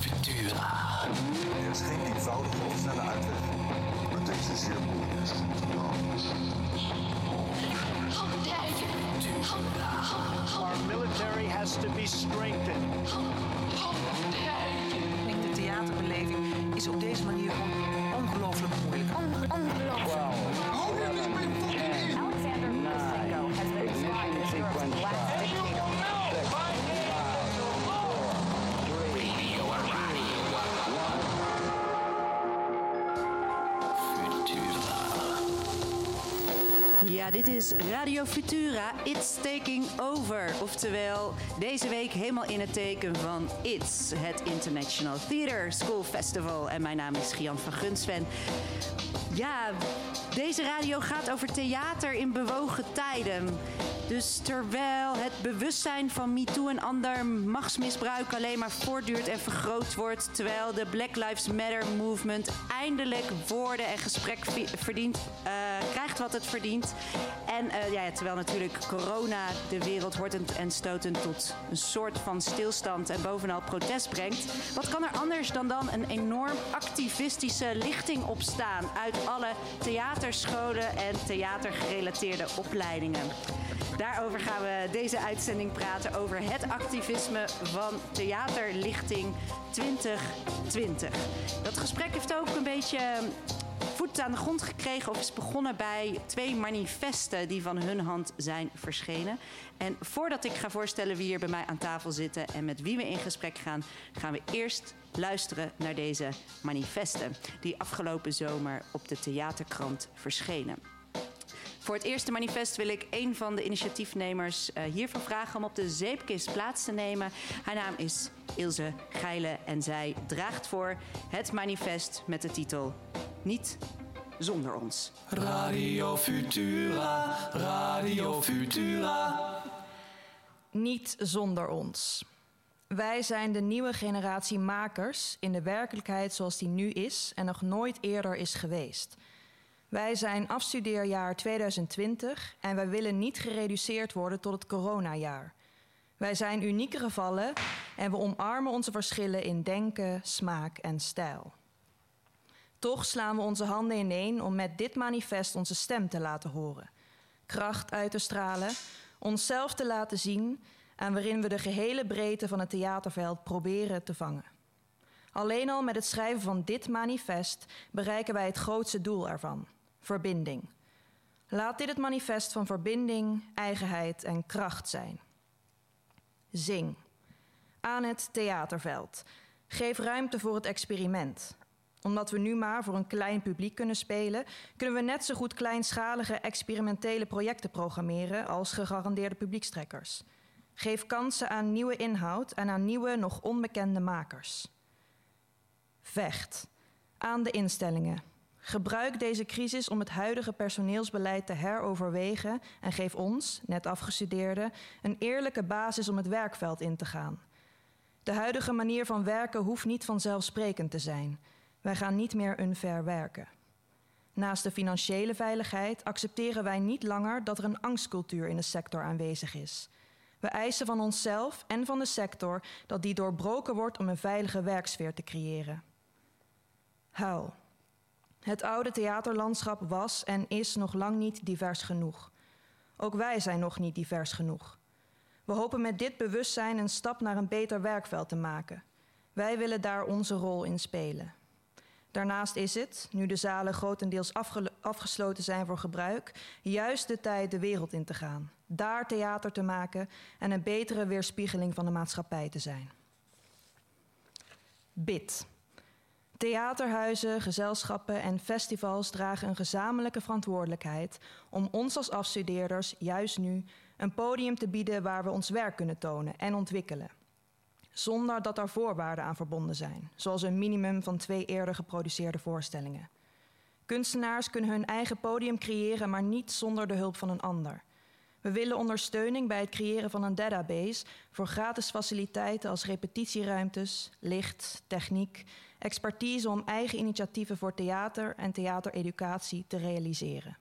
Futura. Er is geen eenvoudige of snelle uitweg. Maar deze is zeer moeilijk. Our military has to be strengthened. De theaterbeleving is op deze manier Dit is Radio Futura, It's Taking Over. Oftewel, deze week helemaal in het teken van ITS, het International Theatre School Festival. En mijn naam is Gian van Gunsven. Ja, deze radio gaat over theater in bewogen tijden. Dus terwijl het bewustzijn van MeToo en ander machtsmisbruik alleen maar voortduurt en vergroot wordt, terwijl de Black Lives Matter movement eindelijk woorden en gesprek verdient, eh, krijgt wat het verdient. En eh, ja, terwijl natuurlijk corona de wereld hortend en stotend tot een soort van stilstand en bovenal protest brengt. Wat kan er anders dan dan een enorm activistische lichting opstaan uit alle theaterscholen en theatergerelateerde opleidingen? Daarover gaan we deze uitzending praten over het activisme van Theaterlichting 2020. Dat gesprek heeft ook een beetje voet aan de grond gekregen of is begonnen bij twee manifesten die van hun hand zijn verschenen. En voordat ik ga voorstellen wie hier bij mij aan tafel zitten en met wie we in gesprek gaan, gaan we eerst luisteren naar deze manifesten die afgelopen zomer op de theaterkrant verschenen. Voor het eerste manifest wil ik een van de initiatiefnemers eh, hiervan vragen om op de zeepkist plaats te nemen. Haar naam is Ilse Geile en zij draagt voor het manifest met de titel Niet zonder ons. Radio Futura, Radio Futura. Niet zonder ons. Wij zijn de nieuwe generatie makers in de werkelijkheid zoals die nu is en nog nooit eerder is geweest. Wij zijn afstudeerjaar 2020 en wij willen niet gereduceerd worden tot het coronajaar. Wij zijn unieke gevallen en we omarmen onze verschillen in denken, smaak en stijl. Toch slaan we onze handen ineen om met dit manifest onze stem te laten horen. Kracht uit te stralen, onszelf te laten zien en waarin we de gehele breedte van het theaterveld proberen te vangen. Alleen al met het schrijven van dit manifest bereiken wij het grootste doel ervan: verbinding. Laat dit het manifest van verbinding, eigenheid en kracht zijn. Zing. Aan het theaterveld. Geef ruimte voor het experiment. Omdat we nu maar voor een klein publiek kunnen spelen, kunnen we net zo goed kleinschalige experimentele projecten programmeren als gegarandeerde publiekstrekkers. Geef kansen aan nieuwe inhoud en aan nieuwe, nog onbekende makers. Vecht. Aan de instellingen. Gebruik deze crisis om het huidige personeelsbeleid te heroverwegen en geef ons, net afgestudeerden, een eerlijke basis om het werkveld in te gaan. De huidige manier van werken hoeft niet vanzelfsprekend te zijn. Wij gaan niet meer unfair werken. Naast de financiële veiligheid accepteren wij niet langer dat er een angstcultuur in de sector aanwezig is. We eisen van onszelf en van de sector dat die doorbroken wordt om een veilige werksfeer te creëren. Huil. Het oude theaterlandschap was en is nog lang niet divers genoeg. Ook wij zijn nog niet divers genoeg. We hopen met dit bewustzijn een stap naar een beter werkveld te maken. Wij willen daar onze rol in spelen. Daarnaast is het, nu de zalen grotendeels afge afgesloten zijn voor gebruik, juist de tijd de wereld in te gaan. Daar theater te maken en een betere weerspiegeling van de maatschappij te zijn. Bid. Theaterhuizen, gezelschappen en festivals dragen een gezamenlijke verantwoordelijkheid om ons als afstudeerders juist nu een podium te bieden waar we ons werk kunnen tonen en ontwikkelen. Zonder dat er voorwaarden aan verbonden zijn, zoals een minimum van twee eerder geproduceerde voorstellingen. Kunstenaars kunnen hun eigen podium creëren, maar niet zonder de hulp van een ander. We willen ondersteuning bij het creëren van een database voor gratis faciliteiten als repetitieruimtes, licht, techniek, expertise om eigen initiatieven voor theater en theatereducatie te realiseren.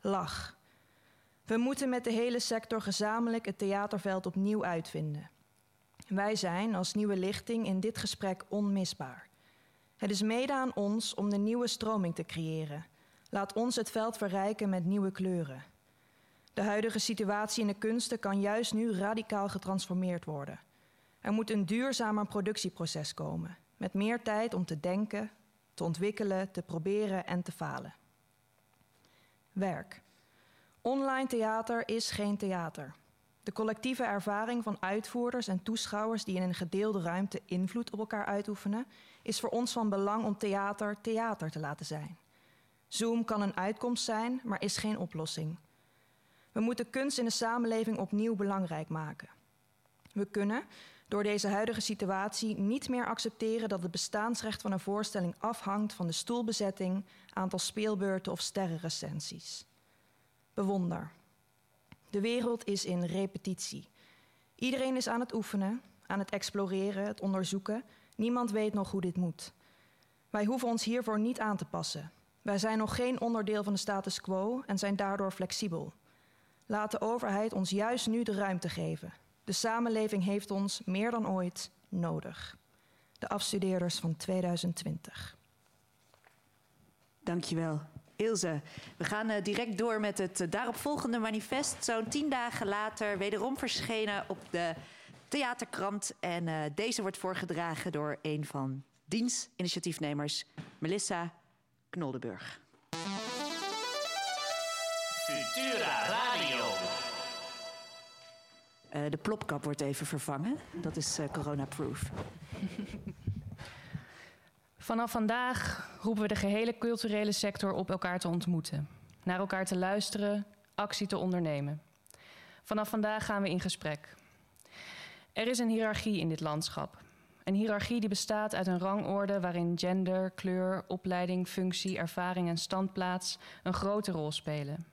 Lach. We moeten met de hele sector gezamenlijk het theaterveld opnieuw uitvinden. Wij zijn als nieuwe lichting in dit gesprek onmisbaar. Het is mede aan ons om de nieuwe stroming te creëren. Laat ons het veld verrijken met nieuwe kleuren. De huidige situatie in de kunsten kan juist nu radicaal getransformeerd worden. Er moet een duurzamer productieproces komen, met meer tijd om te denken, te ontwikkelen, te proberen en te falen. Werk. Online theater is geen theater. De collectieve ervaring van uitvoerders en toeschouwers die in een gedeelde ruimte invloed op elkaar uitoefenen, is voor ons van belang om theater theater te laten zijn. Zoom kan een uitkomst zijn, maar is geen oplossing. We moeten kunst in de samenleving opnieuw belangrijk maken. We kunnen door deze huidige situatie niet meer accepteren dat het bestaansrecht van een voorstelling afhangt van de stoelbezetting, aantal speelbeurten of sterrenrecensies. Bewonder. De wereld is in repetitie. Iedereen is aan het oefenen, aan het exploreren, het onderzoeken. Niemand weet nog hoe dit moet. Wij hoeven ons hiervoor niet aan te passen. Wij zijn nog geen onderdeel van de status quo en zijn daardoor flexibel. Laat de overheid ons juist nu de ruimte geven. De samenleving heeft ons meer dan ooit nodig. De afstudeerders van 2020. Dankjewel. Ilse, we gaan uh, direct door met het uh, daaropvolgende manifest. Zo'n tien dagen later wederom verschenen op de Theaterkrant. En uh, deze wordt voorgedragen door een van diens initiatiefnemers, Melissa Knoldenburg. Futura Radio. De plopkap wordt even vervangen. Dat is corona-proof. Vanaf vandaag roepen we de gehele culturele sector op elkaar te ontmoeten, naar elkaar te luisteren, actie te ondernemen. Vanaf vandaag gaan we in gesprek. Er is een hiërarchie in dit landschap. Een hiërarchie die bestaat uit een rangorde waarin gender, kleur, opleiding, functie, ervaring en standplaats een grote rol spelen.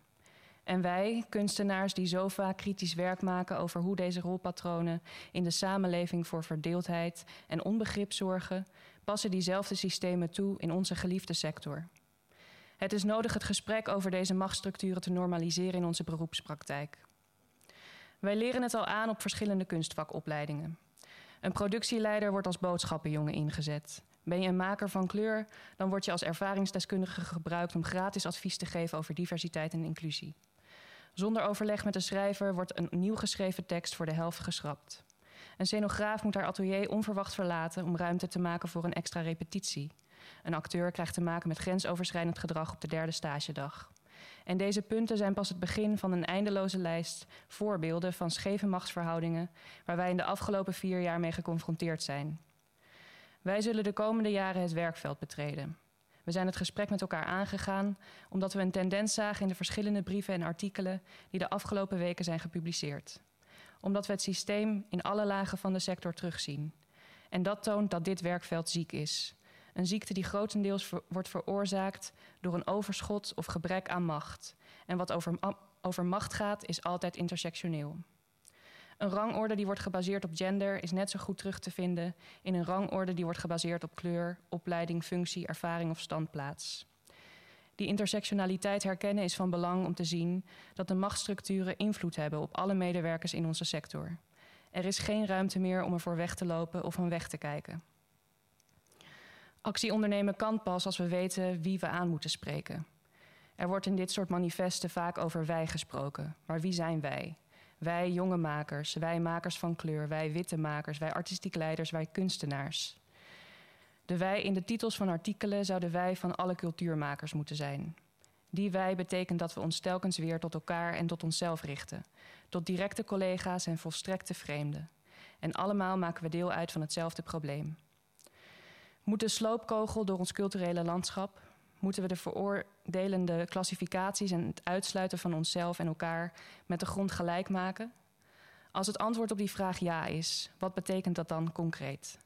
En wij, kunstenaars die zo vaak kritisch werk maken over hoe deze rolpatronen in de samenleving voor verdeeldheid en onbegrip zorgen, passen diezelfde systemen toe in onze geliefde sector. Het is nodig het gesprek over deze machtsstructuren te normaliseren in onze beroepspraktijk. Wij leren het al aan op verschillende kunstvakopleidingen. Een productieleider wordt als boodschappenjongen ingezet. Ben je een maker van kleur, dan word je als ervaringsdeskundige gebruikt om gratis advies te geven over diversiteit en inclusie. Zonder overleg met de schrijver wordt een nieuw geschreven tekst voor de helft geschrapt. Een scenograaf moet haar atelier onverwacht verlaten om ruimte te maken voor een extra repetitie. Een acteur krijgt te maken met grensoverschrijdend gedrag op de derde stagedag. En deze punten zijn pas het begin van een eindeloze lijst voorbeelden van scheve machtsverhoudingen waar wij in de afgelopen vier jaar mee geconfronteerd zijn. Wij zullen de komende jaren het werkveld betreden. We zijn het gesprek met elkaar aangegaan omdat we een tendens zagen in de verschillende brieven en artikelen die de afgelopen weken zijn gepubliceerd omdat we het systeem in alle lagen van de sector terugzien. En dat toont dat dit werkveld ziek is. Een ziekte die grotendeels wordt veroorzaakt door een overschot of gebrek aan macht. En wat over, over macht gaat, is altijd intersectioneel. Een rangorde die wordt gebaseerd op gender is net zo goed terug te vinden in een rangorde die wordt gebaseerd op kleur, opleiding, functie, ervaring of standplaats. Die intersectionaliteit herkennen is van belang om te zien dat de machtsstructuren invloed hebben op alle medewerkers in onze sector. Er is geen ruimte meer om ervoor weg te lopen of van weg te kijken. Actie ondernemen kan pas als we weten wie we aan moeten spreken. Er wordt in dit soort manifesten vaak over wij gesproken. Maar wie zijn wij? Wij jonge makers, wij makers van kleur, wij witte makers, wij artistiek leiders, wij kunstenaars. De wij in de titels van artikelen zouden wij van alle cultuurmakers moeten zijn. Die wij betekent dat we ons telkens weer tot elkaar en tot onszelf richten. Tot directe collega's en volstrekte vreemden. En allemaal maken we deel uit van hetzelfde probleem. Moet de sloopkogel door ons culturele landschap? Moeten we de veroordelende klassificaties en het uitsluiten van onszelf en elkaar met de grond gelijk maken? Als het antwoord op die vraag ja is, wat betekent dat dan concreet?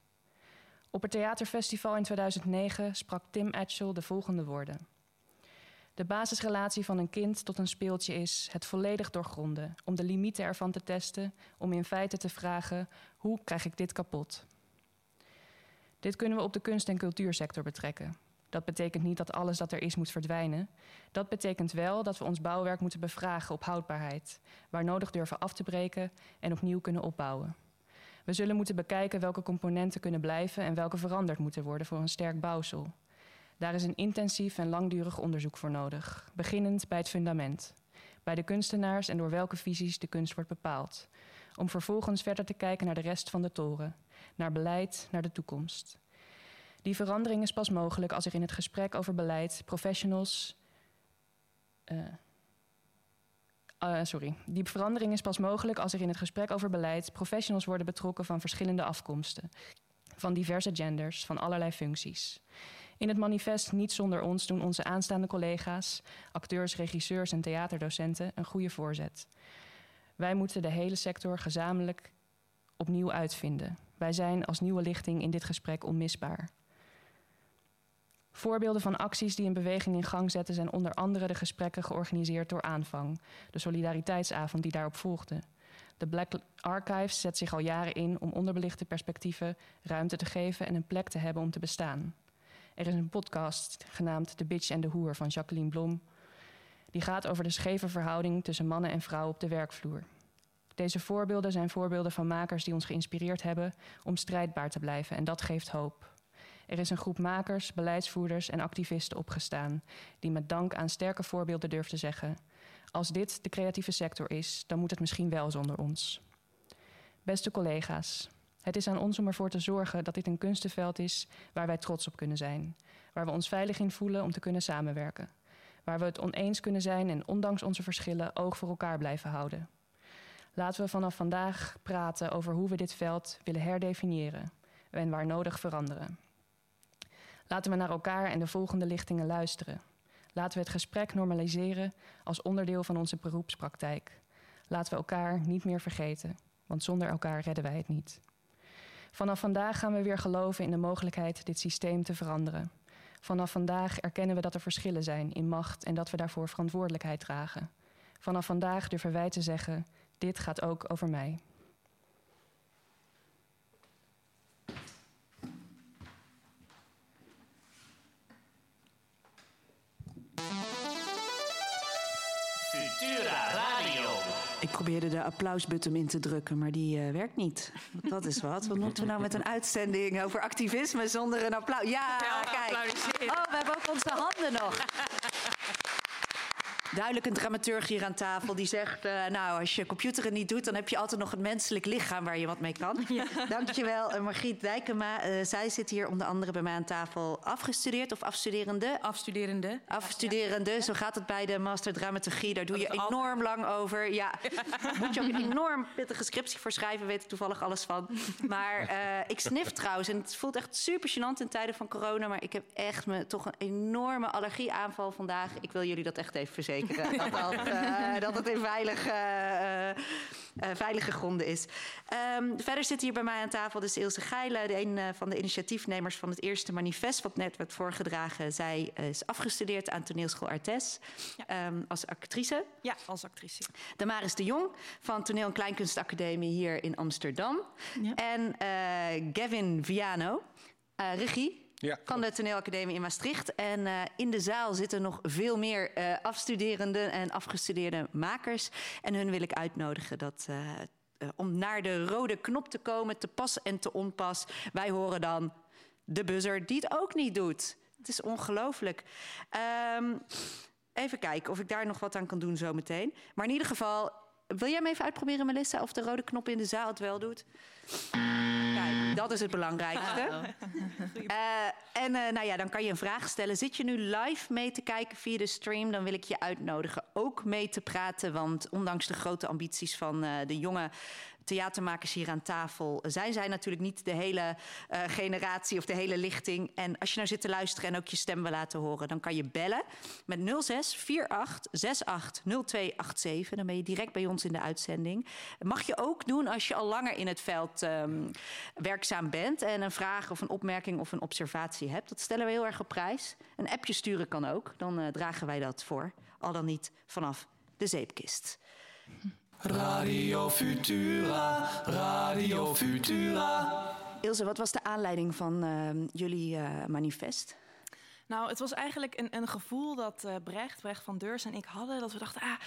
Op het theaterfestival in 2009 sprak Tim Etchell de volgende woorden. De basisrelatie van een kind tot een speeltje is het volledig doorgronden, om de limieten ervan te testen, om in feite te vragen: hoe krijg ik dit kapot? Dit kunnen we op de kunst- en cultuursector betrekken. Dat betekent niet dat alles dat er is moet verdwijnen. Dat betekent wel dat we ons bouwwerk moeten bevragen op houdbaarheid, waar nodig durven af te breken en opnieuw kunnen opbouwen. We zullen moeten bekijken welke componenten kunnen blijven en welke veranderd moeten worden voor een sterk bouwsel. Daar is een intensief en langdurig onderzoek voor nodig, beginnend bij het fundament, bij de kunstenaars en door welke visies de kunst wordt bepaald, om vervolgens verder te kijken naar de rest van de toren, naar beleid, naar de toekomst. Die verandering is pas mogelijk als er in het gesprek over beleid professionals. Uh, uh, sorry. Die verandering is pas mogelijk als er in het gesprek over beleid professionals worden betrokken van verschillende afkomsten, van diverse genders, van allerlei functies. In het manifest Niet zonder ons doen onze aanstaande collega's, acteurs, regisseurs en theaterdocenten een goede voorzet. Wij moeten de hele sector gezamenlijk opnieuw uitvinden. Wij zijn als nieuwe lichting in dit gesprek onmisbaar. Voorbeelden van acties die een beweging in gang zetten zijn onder andere de gesprekken georganiseerd door Aanvang, de solidariteitsavond die daarop volgde. De Black Archives zet zich al jaren in om onderbelichte perspectieven ruimte te geven en een plek te hebben om te bestaan. Er is een podcast genaamd The Bitch and the Hoer van Jacqueline Blom. Die gaat over de scheve verhouding tussen mannen en vrouwen op de werkvloer. Deze voorbeelden zijn voorbeelden van makers die ons geïnspireerd hebben om strijdbaar te blijven en dat geeft hoop. Er is een groep makers, beleidsvoerders en activisten opgestaan die met dank aan sterke voorbeelden durft te zeggen: Als dit de creatieve sector is, dan moet het misschien wel zonder ons. Beste collega's, het is aan ons om ervoor te zorgen dat dit een kunstenveld is waar wij trots op kunnen zijn, waar we ons veilig in voelen om te kunnen samenwerken, waar we het oneens kunnen zijn en ondanks onze verschillen oog voor elkaar blijven houden. Laten we vanaf vandaag praten over hoe we dit veld willen herdefiniëren en waar nodig veranderen. Laten we naar elkaar en de volgende lichtingen luisteren. Laten we het gesprek normaliseren als onderdeel van onze beroepspraktijk. Laten we elkaar niet meer vergeten, want zonder elkaar redden wij het niet. Vanaf vandaag gaan we weer geloven in de mogelijkheid dit systeem te veranderen. Vanaf vandaag erkennen we dat er verschillen zijn in macht en dat we daarvoor verantwoordelijkheid dragen. Vanaf vandaag durven wij te zeggen: dit gaat ook over mij. Futura Radio. Ik probeerde de applausbutton in te drukken, maar die uh, werkt niet. Dat is wat. Wat moeten we nou met een uitzending over activisme zonder een applaus? Ja, kijk. Oh, we hebben ook onze handen nog. Duidelijk een dramaturg hier aan tafel die zegt... Uh, nou, als je computer het niet doet... dan heb je altijd nog een menselijk lichaam waar je wat mee kan. Ja. Dankjewel, uh, Margriet Dijkema. Uh, zij zit hier onder andere bij mij aan tafel afgestudeerd of afstuderende? Afstuderende. Afstuderende, ja. zo gaat het bij de master dramaturgie. Daar doe je enorm lang over. Ja, moet je ook een enorm pittige scriptie voor schrijven... weet ik toevallig alles van. Maar ik snif trouwens en het voelt echt super gênant in tijden van corona... maar ik heb echt me toch een enorme allergieaanval vandaag. Ik wil jullie dat echt even verzekeren dat, dat, uh, dat het in veilige, uh, uh, veilige gronden is. Um, verder zit hier bij mij aan tafel dus Ilse Geile, de een van de initiatiefnemers van het eerste manifest wat net werd voorgedragen. Zij is afgestudeerd aan toneelschool Artes ja. um, als actrice. Ja, als actrice. Damaris de Jong van Toneel- en Kleinkunstacademie hier in Amsterdam. Ja. En Gavin Viano, regie. Ja, van de toneelacademie in Maastricht. En uh, in de zaal zitten nog veel meer uh, afstuderende en afgestudeerde makers. En hun wil ik uitnodigen dat, uh, om naar de rode knop te komen, te pas en te onpas. Wij horen dan de buzzer die het ook niet doet. Het is ongelooflijk. Um, even kijken of ik daar nog wat aan kan doen zometeen. Maar in ieder geval, wil jij me even uitproberen, Melissa, of de rode knop in de zaal het wel doet? Kijk, dat is het belangrijkste. Uh, en uh, nou ja, dan kan je een vraag stellen. Zit je nu live mee te kijken via de stream? Dan wil ik je uitnodigen ook mee te praten. Want ondanks de grote ambities van uh, de jonge theatermakers hier aan tafel zijn zij natuurlijk niet de hele uh, generatie of de hele lichting. En als je nou zit te luisteren en ook je stem wil laten horen, dan kan je bellen met 06 48 68 0287. Dan ben je direct bij ons in de uitzending. Mag je ook doen als je al langer in het veld um, werkzaam bent en een vraag of een opmerking of een observatie hebt. Dat stellen we heel erg op prijs. Een appje sturen kan ook. Dan uh, dragen wij dat voor. Al dan niet vanaf de zeepkist. Radio Futura, Radio Futura. Ilse, wat was de aanleiding van uh, jullie uh, manifest? Nou, het was eigenlijk een, een gevoel dat uh, Brecht, Brecht van Deurs en ik hadden. Dat we dachten, ah,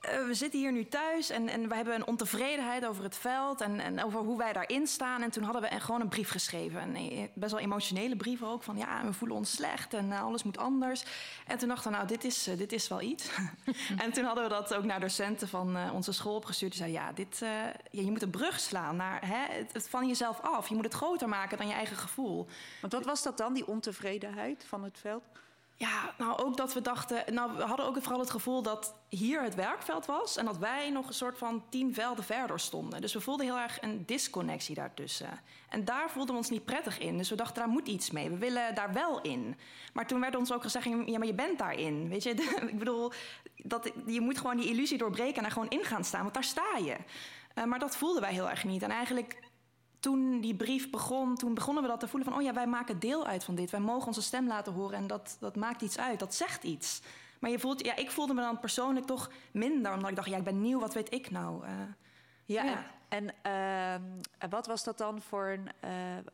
eh, we zitten hier nu thuis en, en we hebben een ontevredenheid over het veld en, en over hoe wij daarin staan. En toen hadden we gewoon een brief geschreven. Een eh, best wel emotionele brief ook. Van ja, we voelen ons slecht en uh, alles moet anders. En toen dachten we, nou, dit is, dit is wel iets. en toen hadden we dat ook naar docenten van onze school opgestuurd. Die zeiden, ja, dit, ja, je moet een brug slaan naar hè, het, het van jezelf af. Je moet het groter maken dan je eigen gevoel. Want wat was dat dan, die ontevredenheid van het veld? Ja, nou ook dat we dachten. Nou, we hadden ook vooral het gevoel dat hier het werkveld was en dat wij nog een soort van tien velden verder stonden. Dus we voelden heel erg een disconnectie daartussen. En daar voelden we ons niet prettig in. Dus we dachten, daar moet iets mee. We willen daar wel in. Maar toen werd ons ook gezegd, ja, maar je bent daarin. Weet je, ik bedoel, dat, je moet gewoon die illusie doorbreken en daar gewoon in gaan staan, want daar sta je. Uh, maar dat voelden wij heel erg niet. En eigenlijk toen die brief begon, toen begonnen we dat te voelen van... oh ja, wij maken deel uit van dit. Wij mogen onze stem laten horen en dat, dat maakt iets uit. Dat zegt iets. Maar je voelt, ja, ik voelde me dan persoonlijk toch minder. Omdat ik dacht, ja, ik ben nieuw, wat weet ik nou? Ja, ja, en uh, wat was dat dan voor een... Uh,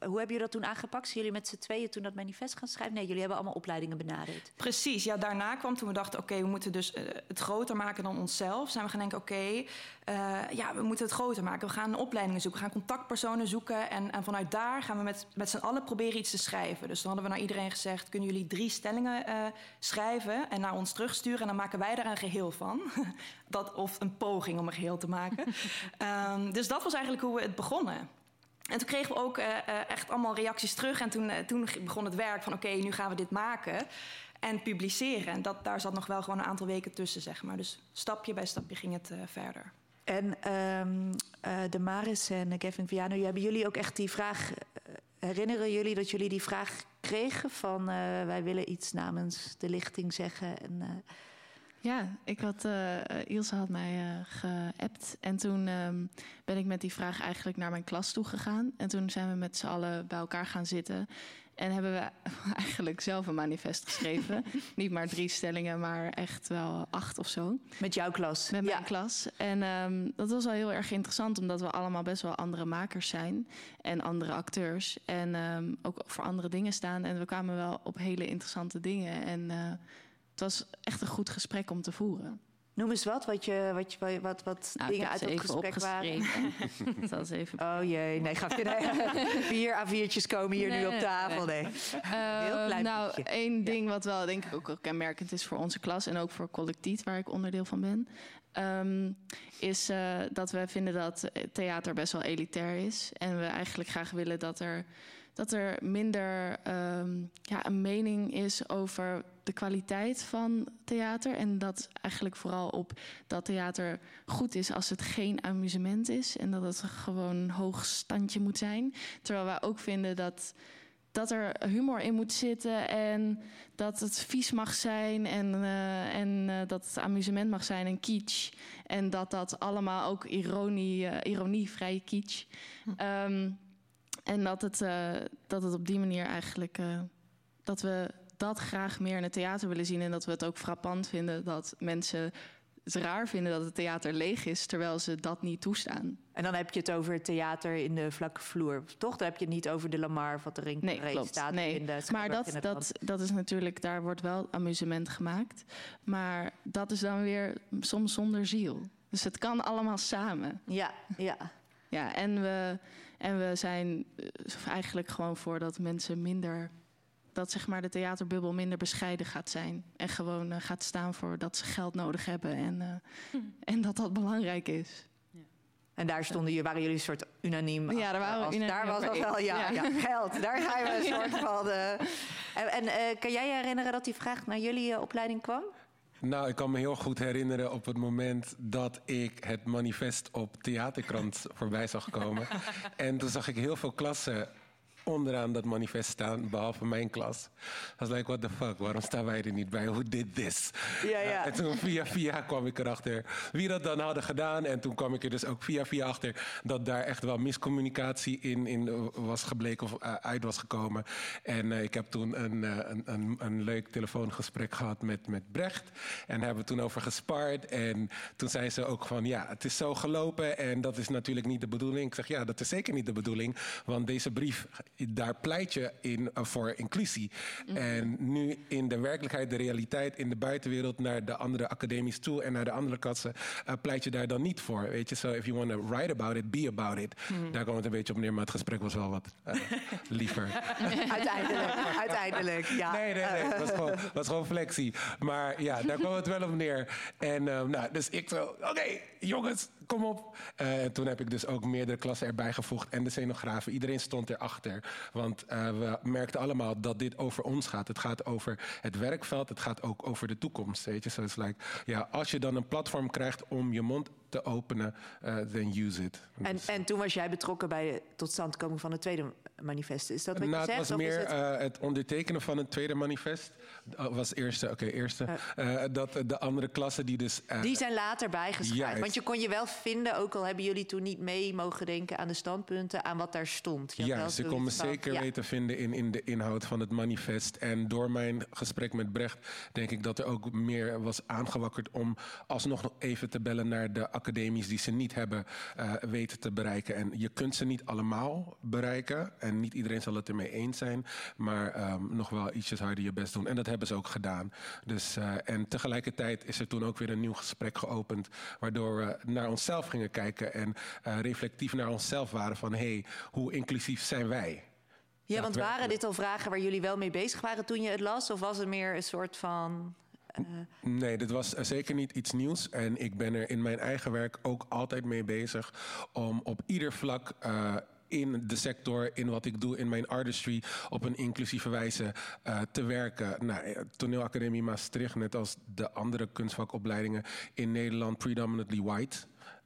hoe hebben jullie dat toen aangepakt? Zijn jullie met z'n tweeën toen dat manifest gaan schrijven? Nee, jullie hebben allemaal opleidingen benaderd. Precies, ja, daarna kwam toen we dachten... oké, we moeten dus uh, het groter maken dan onszelf. Zijn we gaan denken, oké, okay, ja, we moeten het groter maken. We gaan opleidingen zoeken, we gaan contactpersonen zoeken... en, en vanuit daar gaan we met, met z'n allen proberen iets te schrijven. Dus dan hadden we naar iedereen gezegd... kunnen jullie drie stellingen schrijven en naar ons terugsturen... en dan maken wij daar een geheel van. dat, of een poging om een geheel te maken. um, dus dat was eigenlijk hoe we het begonnen. En toen kregen we ook uh, uh, echt allemaal reacties terug. En toen, uh, toen begon het werk van oké, okay, nu gaan we dit maken en publiceren. En dat, daar zat nog wel gewoon een aantal weken tussen, zeg maar. Dus stapje bij stapje ging het verder. En um, de Maris en Kevin Viano, hebben jullie ook echt die vraag... herinneren jullie dat jullie die vraag kregen van... wij willen iets namens de lichting zeggen en... Ja, ik had, uh, Ilse had mij uh, geappt. En toen um, ben ik met die vraag eigenlijk naar mijn klas toe gegaan. En toen zijn we met z'n allen bij elkaar gaan zitten. En hebben we eigenlijk zelf een manifest geschreven. Niet maar drie stellingen, maar echt wel acht of zo. Met jouw klas? Met mijn ja. klas. En um, dat was wel heel erg interessant, omdat we allemaal best wel andere makers zijn. En andere acteurs. En um, ook voor andere dingen staan. En we kwamen wel op hele interessante dingen. En... Uh, het was echt een goed gesprek om te voeren. Noem eens wat, wat, je, wat, je, wat, wat nou, dingen uit het gesprek waren. dat was even... Oh jee, nee, ga nee, vier A4'tjes komen hier nee, nu op tafel. Nee. nee. Uh, Heel nou, beetje. één ding wat wel denk ik ook kenmerkend is voor onze klas... en ook voor collectief, waar ik onderdeel van ben... Um, is uh, dat we vinden dat theater best wel elitair is. En we eigenlijk graag willen dat er, dat er minder um, ja, een mening is over de kwaliteit van theater. En dat eigenlijk vooral op dat theater goed is als het geen amusement is. En dat het gewoon een hoog standje moet zijn. Terwijl wij ook vinden dat, dat er humor in moet zitten. En dat het vies mag zijn. En, uh, en uh, dat het amusement mag zijn en kitsch. En dat dat allemaal ook ironie, uh, ironievrije kitsch. Um, en dat het, dat het op die manier eigenlijk... dat we dat graag meer in het theater willen zien. En dat we het ook frappant vinden dat mensen het raar vinden dat het theater leeg is, terwijl ze dat niet toestaan. En dan heb je het over het theater in de vlakke vloer, toch? Dan heb je het niet over de Lamar wat er in nee, klopt. staat. Nee, in de maar dat, dat, dat is natuurlijk, daar wordt wel amusement gemaakt. Maar dat is dan weer soms zonder ziel. Dus het kan allemaal samen. Ja, ja. Ja, en we, en we zijn eigenlijk gewoon voor dat mensen minder dat zeg maar, de theaterbubbel minder bescheiden gaat zijn. En gewoon uh, gaat staan voor dat ze geld nodig hebben en, uh, hm. en dat dat belangrijk is. Ja. En daar stonden jullie, waren jullie een soort unaniem. Ja, daar waren we unaniem. Daar was al wel, ja, ja. ja, geld. Daar gaan we een soort van. Uh, en en uh, kan jij je herinneren dat die vraag naar jullie opleiding kwam? Nou, ik kan me heel goed herinneren op het moment dat ik het manifest op Theaterkrant voorbij zag komen. en toen zag ik heel veel klassen onderaan dat manifest staan, behalve mijn klas. I was like, what the fuck, waarom staan wij er niet bij? Who did this? Ja, ja. En toen via via kwam ik erachter wie dat dan hadden gedaan. En toen kwam ik er dus ook via via achter dat daar echt wel miscommunicatie in, in was gebleken of uh, uit was gekomen. En uh, ik heb toen een, een, een, een, leuk telefoongesprek gehad met, met Brecht. En hebben we toen over gespaard. En toen zei ze ook van, ja, het is zo gelopen en dat is natuurlijk niet de bedoeling. Ik zeg, ja, dat is zeker niet de bedoeling, want deze brief daar pleit je in, uh, voor inclusie. En nu in de werkelijkheid, de realiteit, in de buitenwereld... naar de andere academies toe en naar de andere klassen... Uh, pleit je daar dan niet voor, weet je. So if you want to write about it, be about it. Daar kwam het een beetje op neer, maar het gesprek was wel wat liever. uiteindelijk, uiteindelijk, ja. Nee, nee, nee, het was gewoon, was gewoon flexie. Maar ja, daar kwam het wel op neer. En nou, dus ik zo, oké, okay, jongens, kom op. Uh, toen heb ik dus ook meerdere klassen erbij gevoegd en de scenografen. Iedereen stond erachter. Want uh, we merkten allemaal dat dit over ons gaat. Het gaat over het werkveld, het gaat ook over de toekomst. Weet je? So like, ja, als je dan een platform krijgt om je mond te openen, uh, then use it. En, en toen was jij betrokken bij de totstandkoming van het tweede manifest. Is dat wat nou, je zegt? Het was meer het... Uh, het... ondertekenen van het tweede manifest. Uh, was eerste, oké, okay, eerste. Uh, dat de andere klassen die dus... die zijn later bijgeschreven. Want je kon je wel vinden, ook al hebben jullie toen niet mee mogen denken aan de standpunten, aan wat daar stond. Ja, ze kon me zeker ja. weten vinden in, in de inhoud van het manifest. En door mijn gesprek met Brecht denk ik dat er ook meer was aangewakkerd om alsnog nog even te bellen naar de academies die ze niet hebben weten te bereiken. En je kunt ze niet allemaal bereiken. En niet iedereen zal het ermee eens zijn. Maar um, nog wel ietsjes harder je best doen. En dat hebben ze ook gedaan. Dus, uh, en tegelijkertijd is er toen ook weer een nieuw gesprek geopend. Waardoor we naar onszelf gingen kijken. En uh, reflectief naar onszelf waren van... hé, hey, hoe inclusief zijn wij? Ja, want waren dit al vragen waar jullie wel mee bezig waren toen je het las? Of was het meer een soort van... Uh... Nee, dit was zeker niet iets nieuws. En ik ben er in mijn eigen werk ook altijd mee bezig... om op ieder vlak uh, in de sector, in wat ik doe in mijn artistry, op een inclusieve wijze te werken. Nou, Toneelacademie Maastricht, net als de andere kunstvakopleidingen in Nederland, predominantly white.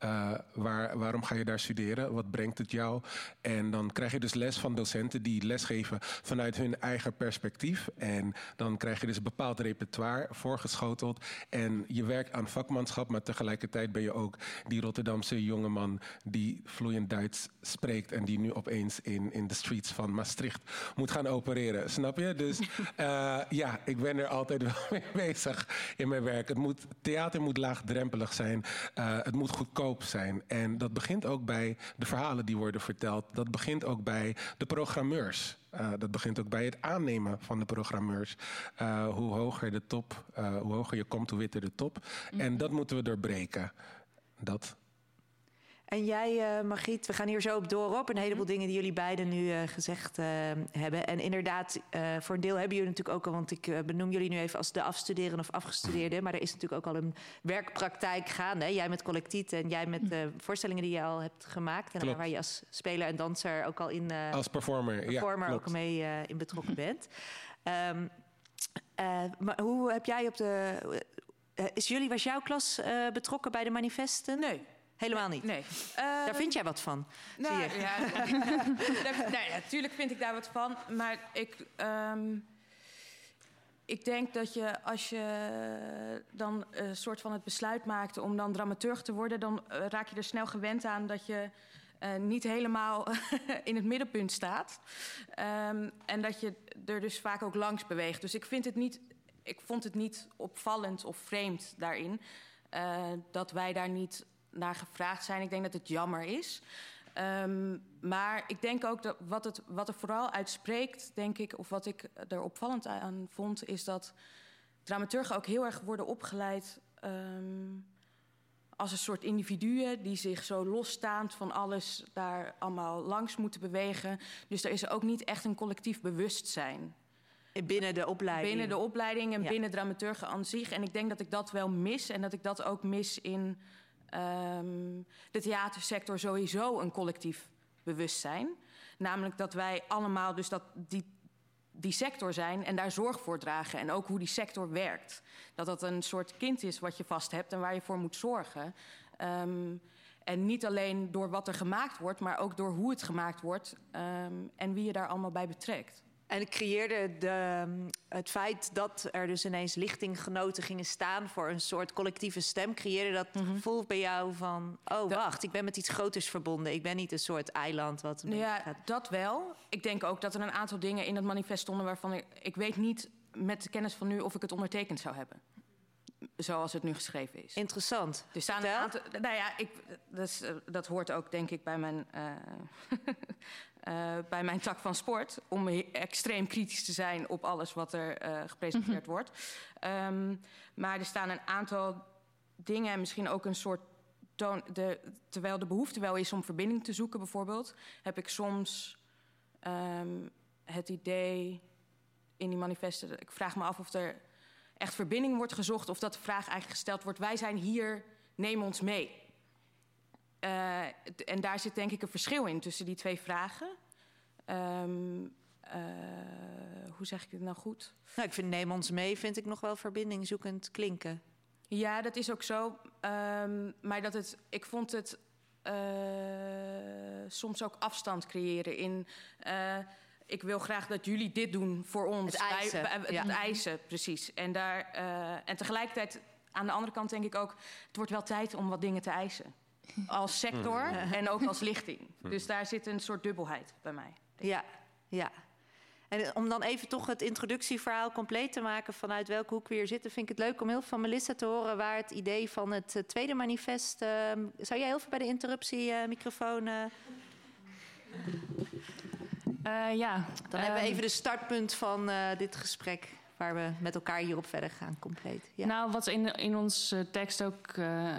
Uh, waar, waarom ga je daar studeren? Wat brengt het jou? En dan krijg je dus les van docenten die lesgeven vanuit hun eigen perspectief. En dan krijg je dus een bepaald repertoire voorgeschoteld. En je werkt aan vakmanschap, maar tegelijkertijd ben je ook die Rotterdamse jongeman die vloeiend Duits spreekt en die nu opeens in, in de streets van Maastricht moet gaan opereren. Snap je? Dus uh, ja, ik ben er altijd wel mee bezig in mijn werk. Het moet, theater moet laagdrempelig zijn. Uh, het moet goedkoop zijn. En dat begint ook bij de verhalen die worden verteld. Dat begint ook bij de programmeurs. Uh, dat begint ook bij het aannemen van de programmeurs. Uh, hoe hoger de top, uh, hoe hoger je komt, hoe witter de top. Mm -hmm. En dat moeten we doorbreken. Dat. En jij, uh, Margriet, we gaan hier zo op door op. Een heleboel dingen die jullie beiden nu uh, gezegd uh, hebben. En inderdaad, voor een deel hebben jullie natuurlijk ook al... want ik benoem jullie nu even als de afstuderende of afgestudeerde... maar er is natuurlijk ook al een werkpraktijk gaande. Jij met collectiet en jij met voorstellingen die je al hebt gemaakt... en waar je als speler en danser ook al in... als performer, performer ja, ook mee in betrokken bent. Um, maar hoe heb jij op de... is jullie, was jouw klas betrokken bij de manifesten? Nee. Helemaal niet? Nee. Daar vind jij wat van? Nou, zie je? Ja, nee, natuurlijk vind ik daar wat van. Maar ik, um, ik denk dat je als je dan een uh, soort van het besluit maakt om dan dramaturg te worden, dan uh, raak je er snel gewend aan dat je uh, niet helemaal in het middenpunt staat. Um, en dat je er dus vaak ook langs beweegt. Dus ik vind het niet. Ik vond het niet opvallend of vreemd daarin. dat wij daar niet naar gevraagd zijn. Ik denk dat het jammer is. Um, maar ik denk ook dat wat, het, wat er vooral uitspreekt, denk ik, of wat ik er opvallend aan vond, is dat dramaturgen ook heel erg worden opgeleid um, als een soort individuen die zich zo losstaand van alles daar allemaal langs moeten bewegen. Dus er is ook niet echt een collectief bewustzijn. Binnen de opleiding. Binnen de opleiding en ja. binnen dramaturgen aan zich. En ik denk dat ik dat wel mis en dat ik dat ook mis in um, de theatersector sowieso een collectief bewustzijn. Namelijk dat wij allemaal dus dat die, die sector zijn en daar zorg voor dragen. En ook hoe die sector werkt. Dat dat een soort kind is wat je vast hebt en waar je voor moet zorgen. Um, en niet alleen door wat er gemaakt wordt, maar ook door hoe het gemaakt wordt um, en wie je daar allemaal bij betrekt. En ik creëerde de, het feit dat er dus ineens lichtinggenoten gingen staan voor een soort collectieve stem, creëerde dat mm -hmm. gevoel bij jou van: oh dat, wacht, ik ben met iets groters verbonden. Ik ben niet een soort eiland wat. Ja, gaat... dat wel. Ik denk ook dat er een aantal dingen in het manifest stonden waarvan ik, ik weet niet met de kennis van nu of ik het ondertekend zou hebben. zoals het nu geschreven is. Interessant. Er staan een aantal, nou ja, ik, dat, is, eh, dat hoort ook denk ik bij mijn, uh, uh, bij mijn tak van sport. Om extreem kritisch te zijn op alles wat er uh, gepresenteerd mm -hmm. wordt. Um, maar er staan een aantal dingen en misschien ook een soort toon. De, terwijl de behoefte wel is om verbinding te zoeken, bijvoorbeeld, heb ik soms um, het idee in die manifesten. Ik vraag me af of er echt verbinding wordt gezocht of dat de vraag eigenlijk gesteld wordt: wij zijn hier, neem ons mee. Uh, en daar zit denk ik een verschil in tussen die twee vragen. Um, uh, hoe zeg ik het nou goed? Nou, ik vind neem ons mee, vind ik nog wel verbindingzoekend klinken. Ja, dat is ook zo. Um, maar dat het, ik vond het uh, soms ook afstand creëren in. Uh, ik wil graag dat jullie dit doen voor ons. Het eisen. Wij, wij, ja. Het eisen, precies. En, daar, uh, en tegelijkertijd, aan de andere kant denk ik ook... het wordt wel tijd om wat dingen te eisen. Als sector en ook als lichting. Dus daar zit een soort dubbelheid bij mij. Ja, ja. En om dan even toch het introductieverhaal compleet te maken... vanuit welke hoek we hier zitten... vind ik het leuk om heel veel van Melissa te horen... waar het idee van het uh, tweede manifest... Uh, zou jij heel veel bij de interruptiemicrofoon... Uh, Uh, ja. Dan hebben we even de startpunt van dit gesprek... waar we met elkaar hierop verder gaan, compleet. Ja. Nou, wat in, in onze tekst ook...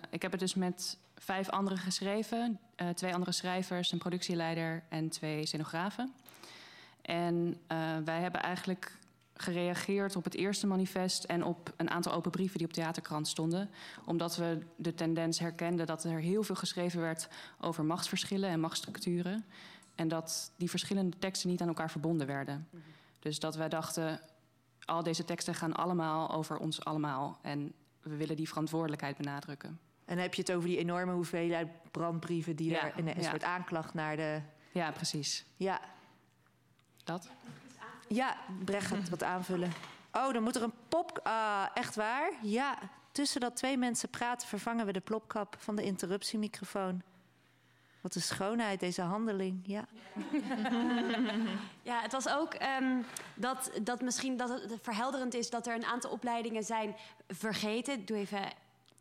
Ik heb het dus met vijf anderen geschreven. twee andere schrijvers, een productieleider en twee scenografen. En wij hebben eigenlijk gereageerd op het eerste manifest... en op een aantal open brieven die op Theaterkrant stonden. Omdat we de tendens herkenden dat er heel veel geschreven werd... over machtsverschillen en machtsstructuren... En dat die verschillende teksten niet aan elkaar verbonden werden. Dus dat wij dachten, al deze teksten gaan allemaal over ons allemaal. En we willen die verantwoordelijkheid benadrukken. En dan heb je het over die enorme hoeveelheid brandbrieven die ja, er in een ja. soort aanklacht naar de. Ja, precies. Ja. Dat? Ja, Brecht gaat wat aanvullen. Oh, dan moet er een pop. Ah, echt waar? Ja. Tussen dat twee mensen praten, vervangen we de plopkap van de interruptiemicrofoon. Wat een schoonheid, deze handeling. Ja, ja het was ook um, dat, dat misschien dat het verhelderend is dat er een aantal opleidingen zijn vergeten. Ik doe even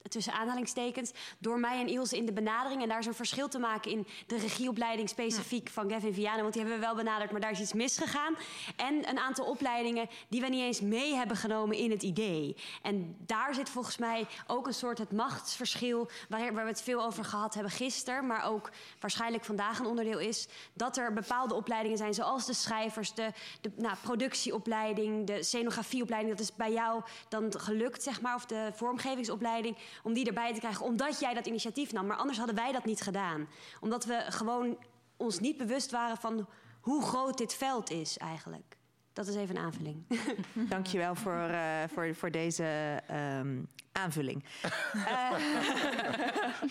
tussen aanhalingstekens, door mij en Ilse in de benadering. En daar is een verschil te maken in de regieopleiding specifiek ja. van Gavin Vianen. Want die hebben we wel benaderd, maar daar is iets misgegaan. En een aantal opleidingen die we niet eens mee hebben genomen in het idee. En daar zit volgens mij ook een soort het machtsverschil... waar, waar we het veel over gehad hebben gisteren... maar ook waarschijnlijk vandaag een onderdeel is... dat er bepaalde opleidingen zijn, zoals de schrijvers... de, de nou, productieopleiding, de scenografieopleiding... dat is bij jou dan gelukt, zeg maar, of de vormgevingsopleiding om die erbij te krijgen, omdat jij dat initiatief nam. Maar anders hadden wij dat niet gedaan. Omdat we gewoon ons niet bewust waren van hoe groot dit veld is eigenlijk. Dat is even een aanvulling. Dankjewel voor, uh, voor, voor deze um, aanvulling. uh,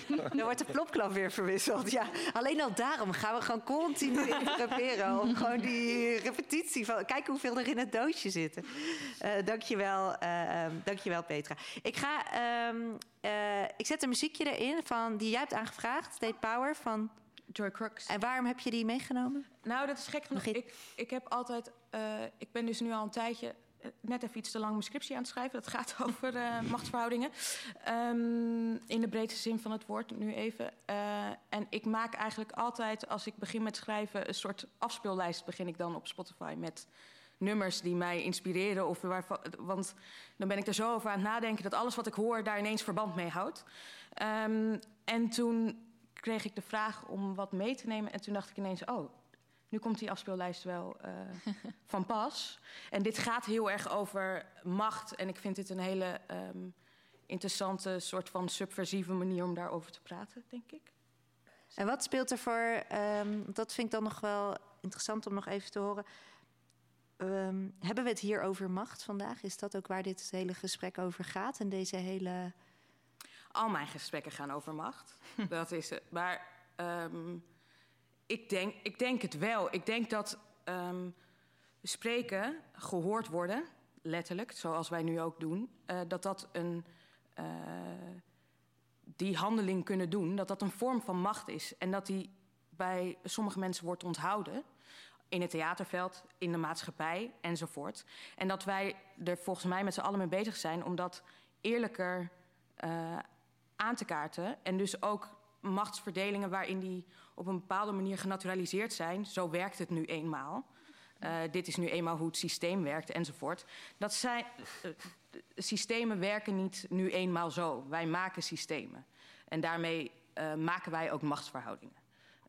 dan wordt de plopklap weer verwisseld. Ja, alleen al daarom gaan we gewoon continu interruperen. Om gewoon die repetitie van... Kijk hoeveel er in het doosje zitten. Uh, dankjewel, uh, dankjewel Petra. Ik ga... Um, ik zet een muziekje erin van, die jij hebt aangevraagd. State Power van... Joy Crooks. En waarom heb je die meegenomen? Nou, dat is gek genoeg. Ik, ik heb altijd... Uh, ik ben dus nu al een tijdje net even iets te lang mijn scriptie aan het schrijven. Dat gaat over uh, machtsverhoudingen. Um, in de breedste zin van het woord, nu even. Uh, en ik maak eigenlijk altijd, als ik begin met schrijven... een soort afspeellijst begin ik dan op Spotify met nummers die mij inspireren. Of waarvan, want dan ben ik er zo over aan het nadenken... dat alles wat ik hoor daar ineens verband mee houdt. Um, en toen kreeg ik de vraag om wat mee te nemen. En toen dacht ik ineens, oh, nu komt die afspeellijst wel uh, van pas. En dit gaat heel erg over macht. En ik vind dit een hele um, interessante soort van subversieve manier om daarover te praten, denk ik. En wat speelt er voor, um, dat vind ik dan nog wel interessant om nog even te horen. Um, hebben we het hier over macht vandaag? Is dat ook waar dit hele gesprek over gaat? En deze hele... Al mijn gesprekken gaan over macht. dat is het. Maar um, ik, denk, ik denk het wel. Ik denk dat um, spreken, gehoord worden, letterlijk, zoals wij nu ook doen, uh, dat dat een. Uh, die handeling kunnen doen, dat dat een vorm van macht is. En dat die bij sommige mensen wordt onthouden. In het theaterveld, in de maatschappij enzovoort. En dat wij er volgens mij met z'n allen mee bezig zijn om dat eerlijker uh, aan te kaarten. En dus ook machtsverdelingen waarin die op een bepaalde manier genaturaliseerd zijn. Zo werkt het nu eenmaal. Uh, dit is nu eenmaal hoe het systeem werkt enzovoort. Dat zijn, uh, systemen werken niet nu eenmaal zo. Wij maken systemen. En daarmee uh, maken wij ook machtsverhoudingen.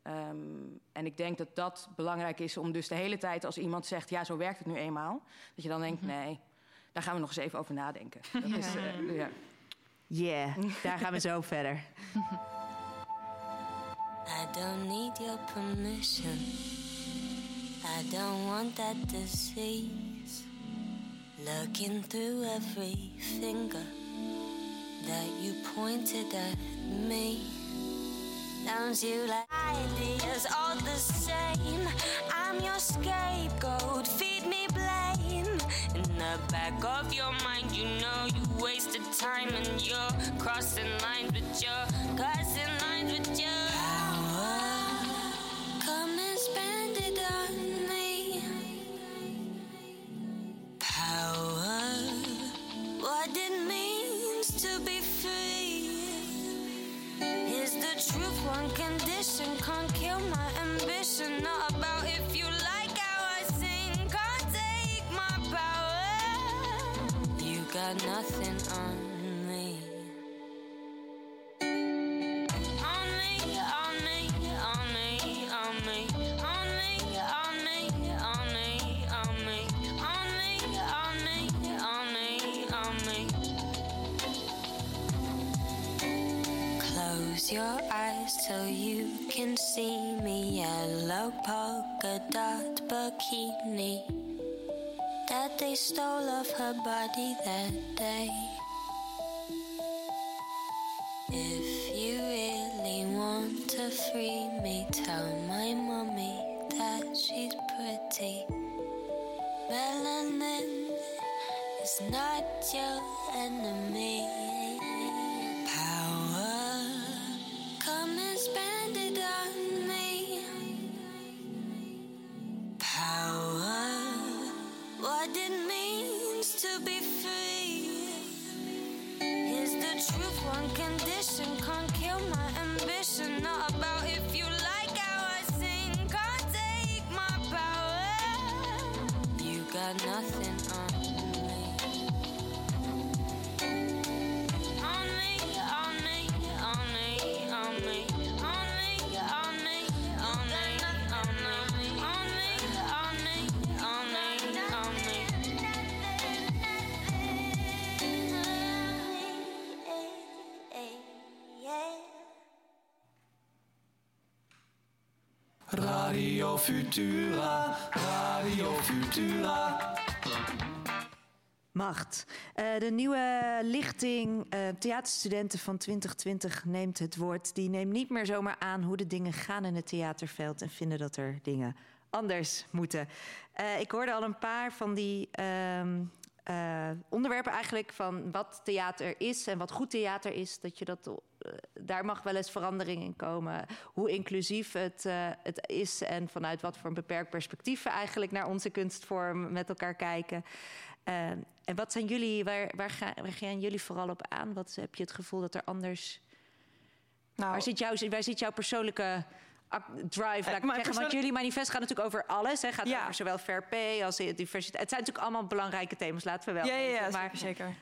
Um, en ik denk dat dat belangrijk is om dus de hele tijd als iemand zegt... ja, zo werkt het nu eenmaal, dat je dan denkt... Mhm. nee, daar gaan we nog eens even over nadenken. Dat ja. is, ja. Yeah, daar gaan we zo verder. I don't need your permission. I don't want that disease. Looking through every finger that you pointed at me. Sounds you like ideas all the same. I'm your scapegoat, feed me blame. The back of your mind, you know you wasted time and you're crossing lines with your crossing lines with your power. Come and spend it on me. Power, what it means to be free. Is the truth one condition? Can't kill my ambition. Not about if you got nothing on me. On me, on me, on me, on me. On me, on me, on me, on me. On me, on me, on me, on me. Close your eyes so you can see me. Yellow polka dot bikini that they stole off her body that day. If you really want to free me, tell my mommy that she's pretty. Melanin is not your enemy. Nothing Radio Futura, Radio Futura. Macht. Uh, de nieuwe lichting uh, theaterstudenten van 2020 neemt het woord. Die neemt niet meer zomaar aan hoe de dingen gaan in het theaterveld... en vinden dat er dingen anders moeten. Uh, ik hoorde al een paar van die uh, onderwerpen eigenlijk... van wat theater is en wat goed theater is. Dat je dat, uh, daar mag wel eens verandering in komen. Hoe inclusief het, uh, het is en vanuit wat voor een beperkt perspectief... we eigenlijk naar onze kunstvorm met elkaar kijken. en wat zijn jullie, waar, waar, ga, waar gaan jullie vooral op aan? Wat heb je het gevoel dat er anders... Nou, waar, zit jouw, waar zit jouw persoonlijke drive, laat ik zeggen. Want jullie manifest gaat natuurlijk over alles. Het gaat ja. over zowel fair pay als diversiteit. Het zijn natuurlijk allemaal belangrijke thema's, laten we wel Ja, ja, ja maar, zeker.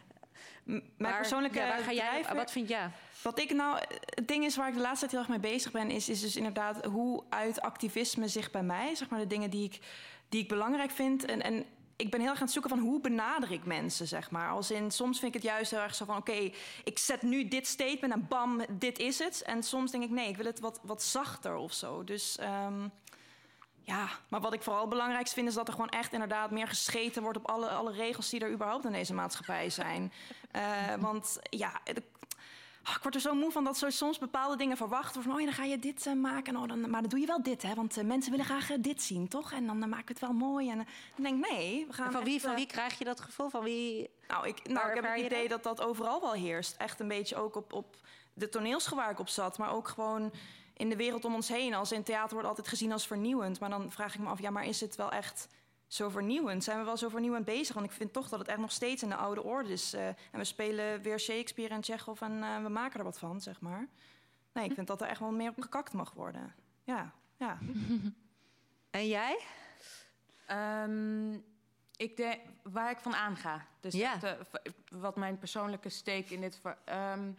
Mijn maar, persoonlijke ja, waar ga jij, wat vind jij? Wat ik nou, het ding is waar ik de laatste tijd heel erg mee bezig ben, is, is dus inderdaad hoe uit activisme zich bij mij, zeg maar de dingen die ik, die ik belangrijk vind. En, en ik ben heel erg aan het zoeken van hoe benader ik mensen, zeg maar. Als in, soms vind ik het juist heel erg zo van... oké, ik zet nu dit statement en bam, dit is het. En soms denk ik, nee, ik wil het wat, wat zachter of zo. Dus um, ja, maar wat ik vooral belangrijkst vind... is dat er gewoon echt inderdaad meer gescheten wordt... op alle, alle regels die er überhaupt in deze maatschappij zijn. uh, want ja... Oh, ik word er zo moe van dat ze soms bepaalde dingen verwachten. Van, oh ja, dan ga je dit uh, maken. Oh, dan, maar dan doe je wel dit, hè? Want uh, mensen willen graag uh, dit zien, toch? En dan maken we het wel mooi. En dan denk ik, nee. We gaan en van, wie, van wie krijg je dat gevoel? Van wie... Nou, ik, nou, ik heb het idee dat dat overal wel heerst. Echt een beetje ook op, op de toneelschool waar ik op zat. Maar ook gewoon in de wereld om ons heen. Als in theater wordt altijd gezien als vernieuwend. Maar dan vraag ik me af, ja, maar is het wel echt zo vernieuwend? Zijn we wel zo vernieuwend bezig? Want ik vind toch dat het echt nog steeds in de oude orde is. Uh, en we spelen weer Shakespeare en Chekhov en uh, we maken er wat van, zeg maar. Nee, ik vind dat er echt wel meer op gekakt mag worden. Ja, ja. en jij? Um, ik denk waar ik van aanga. Dus ja. dat, uh, wat mijn persoonlijke steek in dit. Um,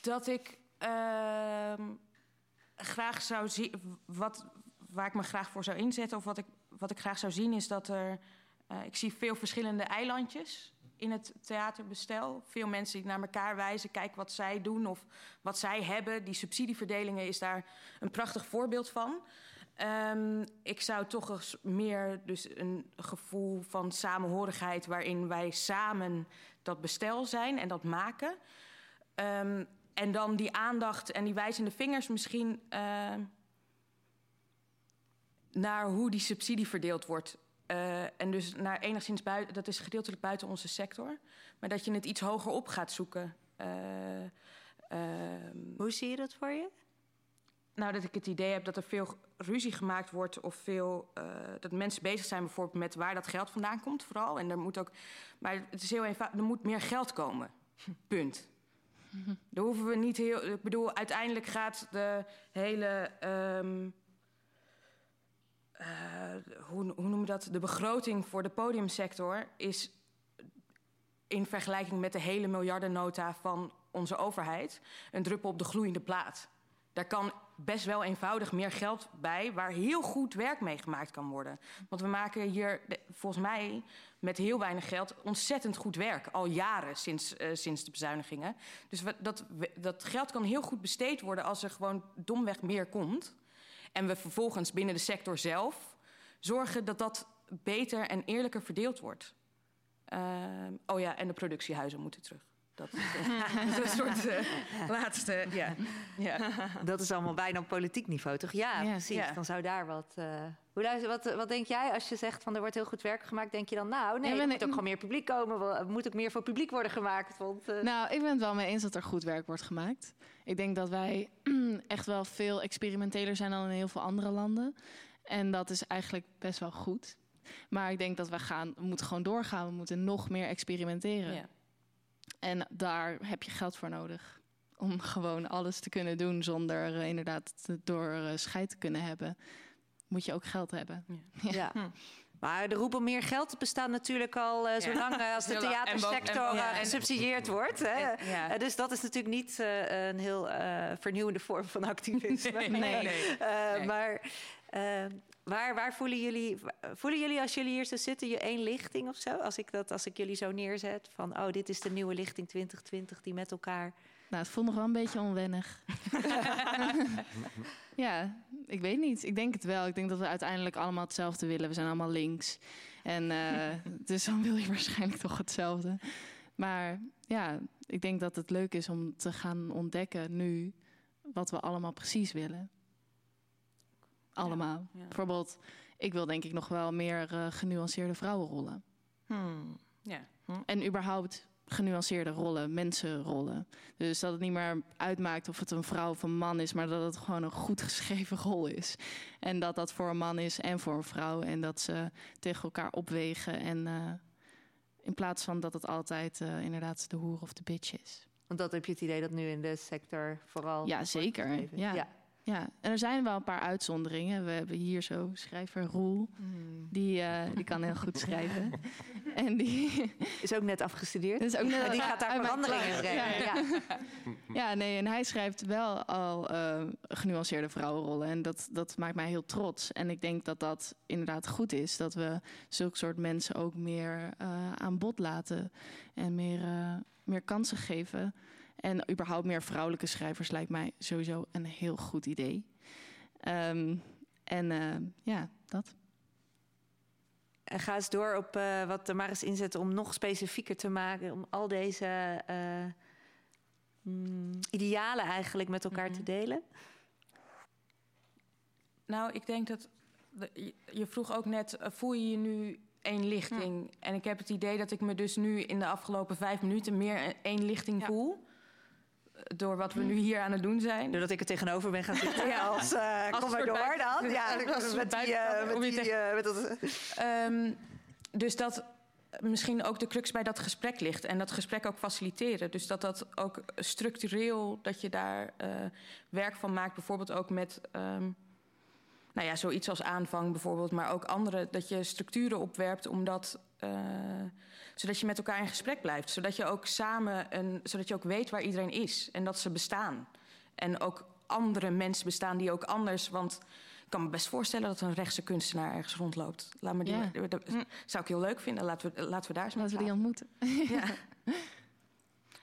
dat ik uh, graag zou zien. Wat, waar ik me graag voor zou inzetten, of wat ik, wat ik graag zou zien, is dat er. Uh, ik zie veel verschillende eilandjes in het theaterbestel. Veel mensen die naar elkaar wijzen, kijken wat zij doen of wat zij hebben. Die subsidieverdelingen is daar een prachtig voorbeeld van. Um, ik zou toch eens meer dus een gevoel van samenhorigheid... waarin wij samen dat bestel zijn en dat maken. Um, en dan die aandacht en die wijzende vingers misschien... Uh, naar hoe die subsidie verdeeld wordt. Uh, en dus naar enigszins buiten, dat is gedeeltelijk buiten onze sector. Maar dat je het iets hoger op gaat zoeken. Uh, hoe zie je dat voor je? Nou, dat ik het idee heb dat er veel ruzie gemaakt wordt of veel uh, dat mensen bezig zijn bijvoorbeeld met waar dat geld vandaan komt, vooral. En er moet ook, maar het is heel eenvoudig, er moet meer geld komen. Punt. Daar hoeven we niet heel. Ik bedoel, uiteindelijk gaat de hele. Um, uh, hoe, hoe noemen we dat? De begroting voor de podiumsector is in vergelijking met de hele miljardennota van onze overheid een druppel op de gloeiende plaat. Daar kan best wel eenvoudig meer geld bij... waar heel goed werk mee gemaakt kan worden. Want we maken hier volgens mij met heel weinig geld ontzettend goed werk. Al jaren sinds, uh, sinds de bezuinigingen. Dus dat, dat geld kan heel goed besteed worden... als er gewoon domweg meer komt. En we vervolgens binnen de sector zelf zorgen dat dat beter en eerlijker verdeeld wordt. Uh, oh ja, en de productiehuizen moeten terug. Dat is een soort uh, laatste, ja. ja. Dat is allemaal bijna op politiek niveau, toch? Ja, ja precies. Ja. Dan zou daar wat... Uh... Hoe, wat, wat denk jij als je zegt van er wordt heel goed werk gemaakt? Denk je dan nou, nee, ja, er moet ook gewoon meer publiek komen. Er moet ook meer voor publiek worden gemaakt. Want, uh... Nou, ik ben het wel mee eens dat er goed werk wordt gemaakt. Ik denk dat wij echt wel veel experimenteler zijn dan in heel veel andere landen. En dat is eigenlijk best wel goed. Maar ik denk dat we gaan, we moeten gewoon doorgaan. We moeten nog meer experimenteren. Ja. En daar heb je geld voor nodig. Om gewoon alles te kunnen doen zonder uh, inderdaad door uh, scheid te kunnen hebben. Moet je ook geld hebben. Ja. ja. Hm. Maar er roepen meer geld bestaat natuurlijk al uh, zolang ja. als de theatersector ja. gesubsidieerd wordt. Hè? Ja. dus dat is natuurlijk niet uh, een heel uh, vernieuwende vorm van activisme. nee, nee. nee. Maar Waar, waar voelen jullie, voelen jullie als jullie hier zo zitten, je één lichting of zo? Als ik, dat, als ik jullie zo neerzet van, oh, dit is de nieuwe lichting 2020 die met elkaar... Nou, het voelt nog wel een beetje onwennig. ja, ik weet niet. Ik denk het wel. Ik denk dat we uiteindelijk allemaal hetzelfde willen. We zijn allemaal links. En uh, dus dan wil je waarschijnlijk toch hetzelfde. Maar ja, ik denk dat het leuk is om te gaan ontdekken nu wat we allemaal precies willen allemaal. Ja, ja. Bijvoorbeeld, ik wil denk ik nog wel meer uh, genuanceerde vrouwenrollen. Hmm. Ja. Hm. En überhaupt genuanceerde rollen, mensenrollen. Dus dat het niet meer uitmaakt of het een vrouw of een man is, maar dat het gewoon een goed geschreven rol is. En dat dat voor een man is en voor een vrouw. En dat ze tegen elkaar opwegen. En uh, in plaats van dat het altijd uh, inderdaad de hoer of de bitch is. Want dat heb je het idee dat nu in de sector vooral. Ja, zeker. Ja. ja. Ja, en er zijn wel een paar uitzonderingen. We hebben hier zo schrijver Roel. Mm. Die, uh, die kan heel goed schrijven. en die is ook net afgestudeerd. Is ook net, die gaat daar veranderingen in brengen. Ja. Ja. ja. nee, en hij schrijft wel al uh, genuanceerde vrouwenrollen. En dat, dat maakt mij heel trots. En ik denk dat dat inderdaad goed is. Dat we zulke soort mensen ook meer uh, aan bod laten. En meer, meer kansen geven. En überhaupt meer vrouwelijke schrijvers lijkt mij sowieso een heel goed idee. Um, en uh, ja, dat. En ga eens door op uh, wat er maar eens inzet om nog specifieker te maken. Om al deze uh, mm, idealen eigenlijk met elkaar mm -hmm. te delen. Nou, ik denk dat. De, je vroeg ook net, voel je je nu één lichting? Ja. En ik heb het idee dat ik me dus nu in de afgelopen vijf minuten meer één lichting ja. voel. Door wat we nu hier aan het doen zijn. Doordat ik er tegenover ben gaan zitten Ja. als, Als kom maar door buiten- dan. Ja, met die, eh, met om die, eh, met dat- Ehm, dus dat misschien ook de crux bij dat gesprek ligt. En dat gesprek ook faciliteren. Dus dat dat ook structureel, dat je daar werk van maakt. Bijvoorbeeld ook met, ehm, nou ja, zoiets als aanvang bijvoorbeeld. Maar ook andere, dat je structuren opwerpt omdat... eh, zodat je met elkaar in gesprek blijft. Zodat je ook samen, een, zodat je ook weet waar iedereen is. En dat ze bestaan. En ook andere mensen bestaan die ook anders... Want ik kan me best voorstellen dat een rechtse kunstenaar ergens rondloopt. Laat me die, Ja. dat zou ik heel leuk vinden. Laten we, laten we daar eens Laten we die ontmoeten. Ja.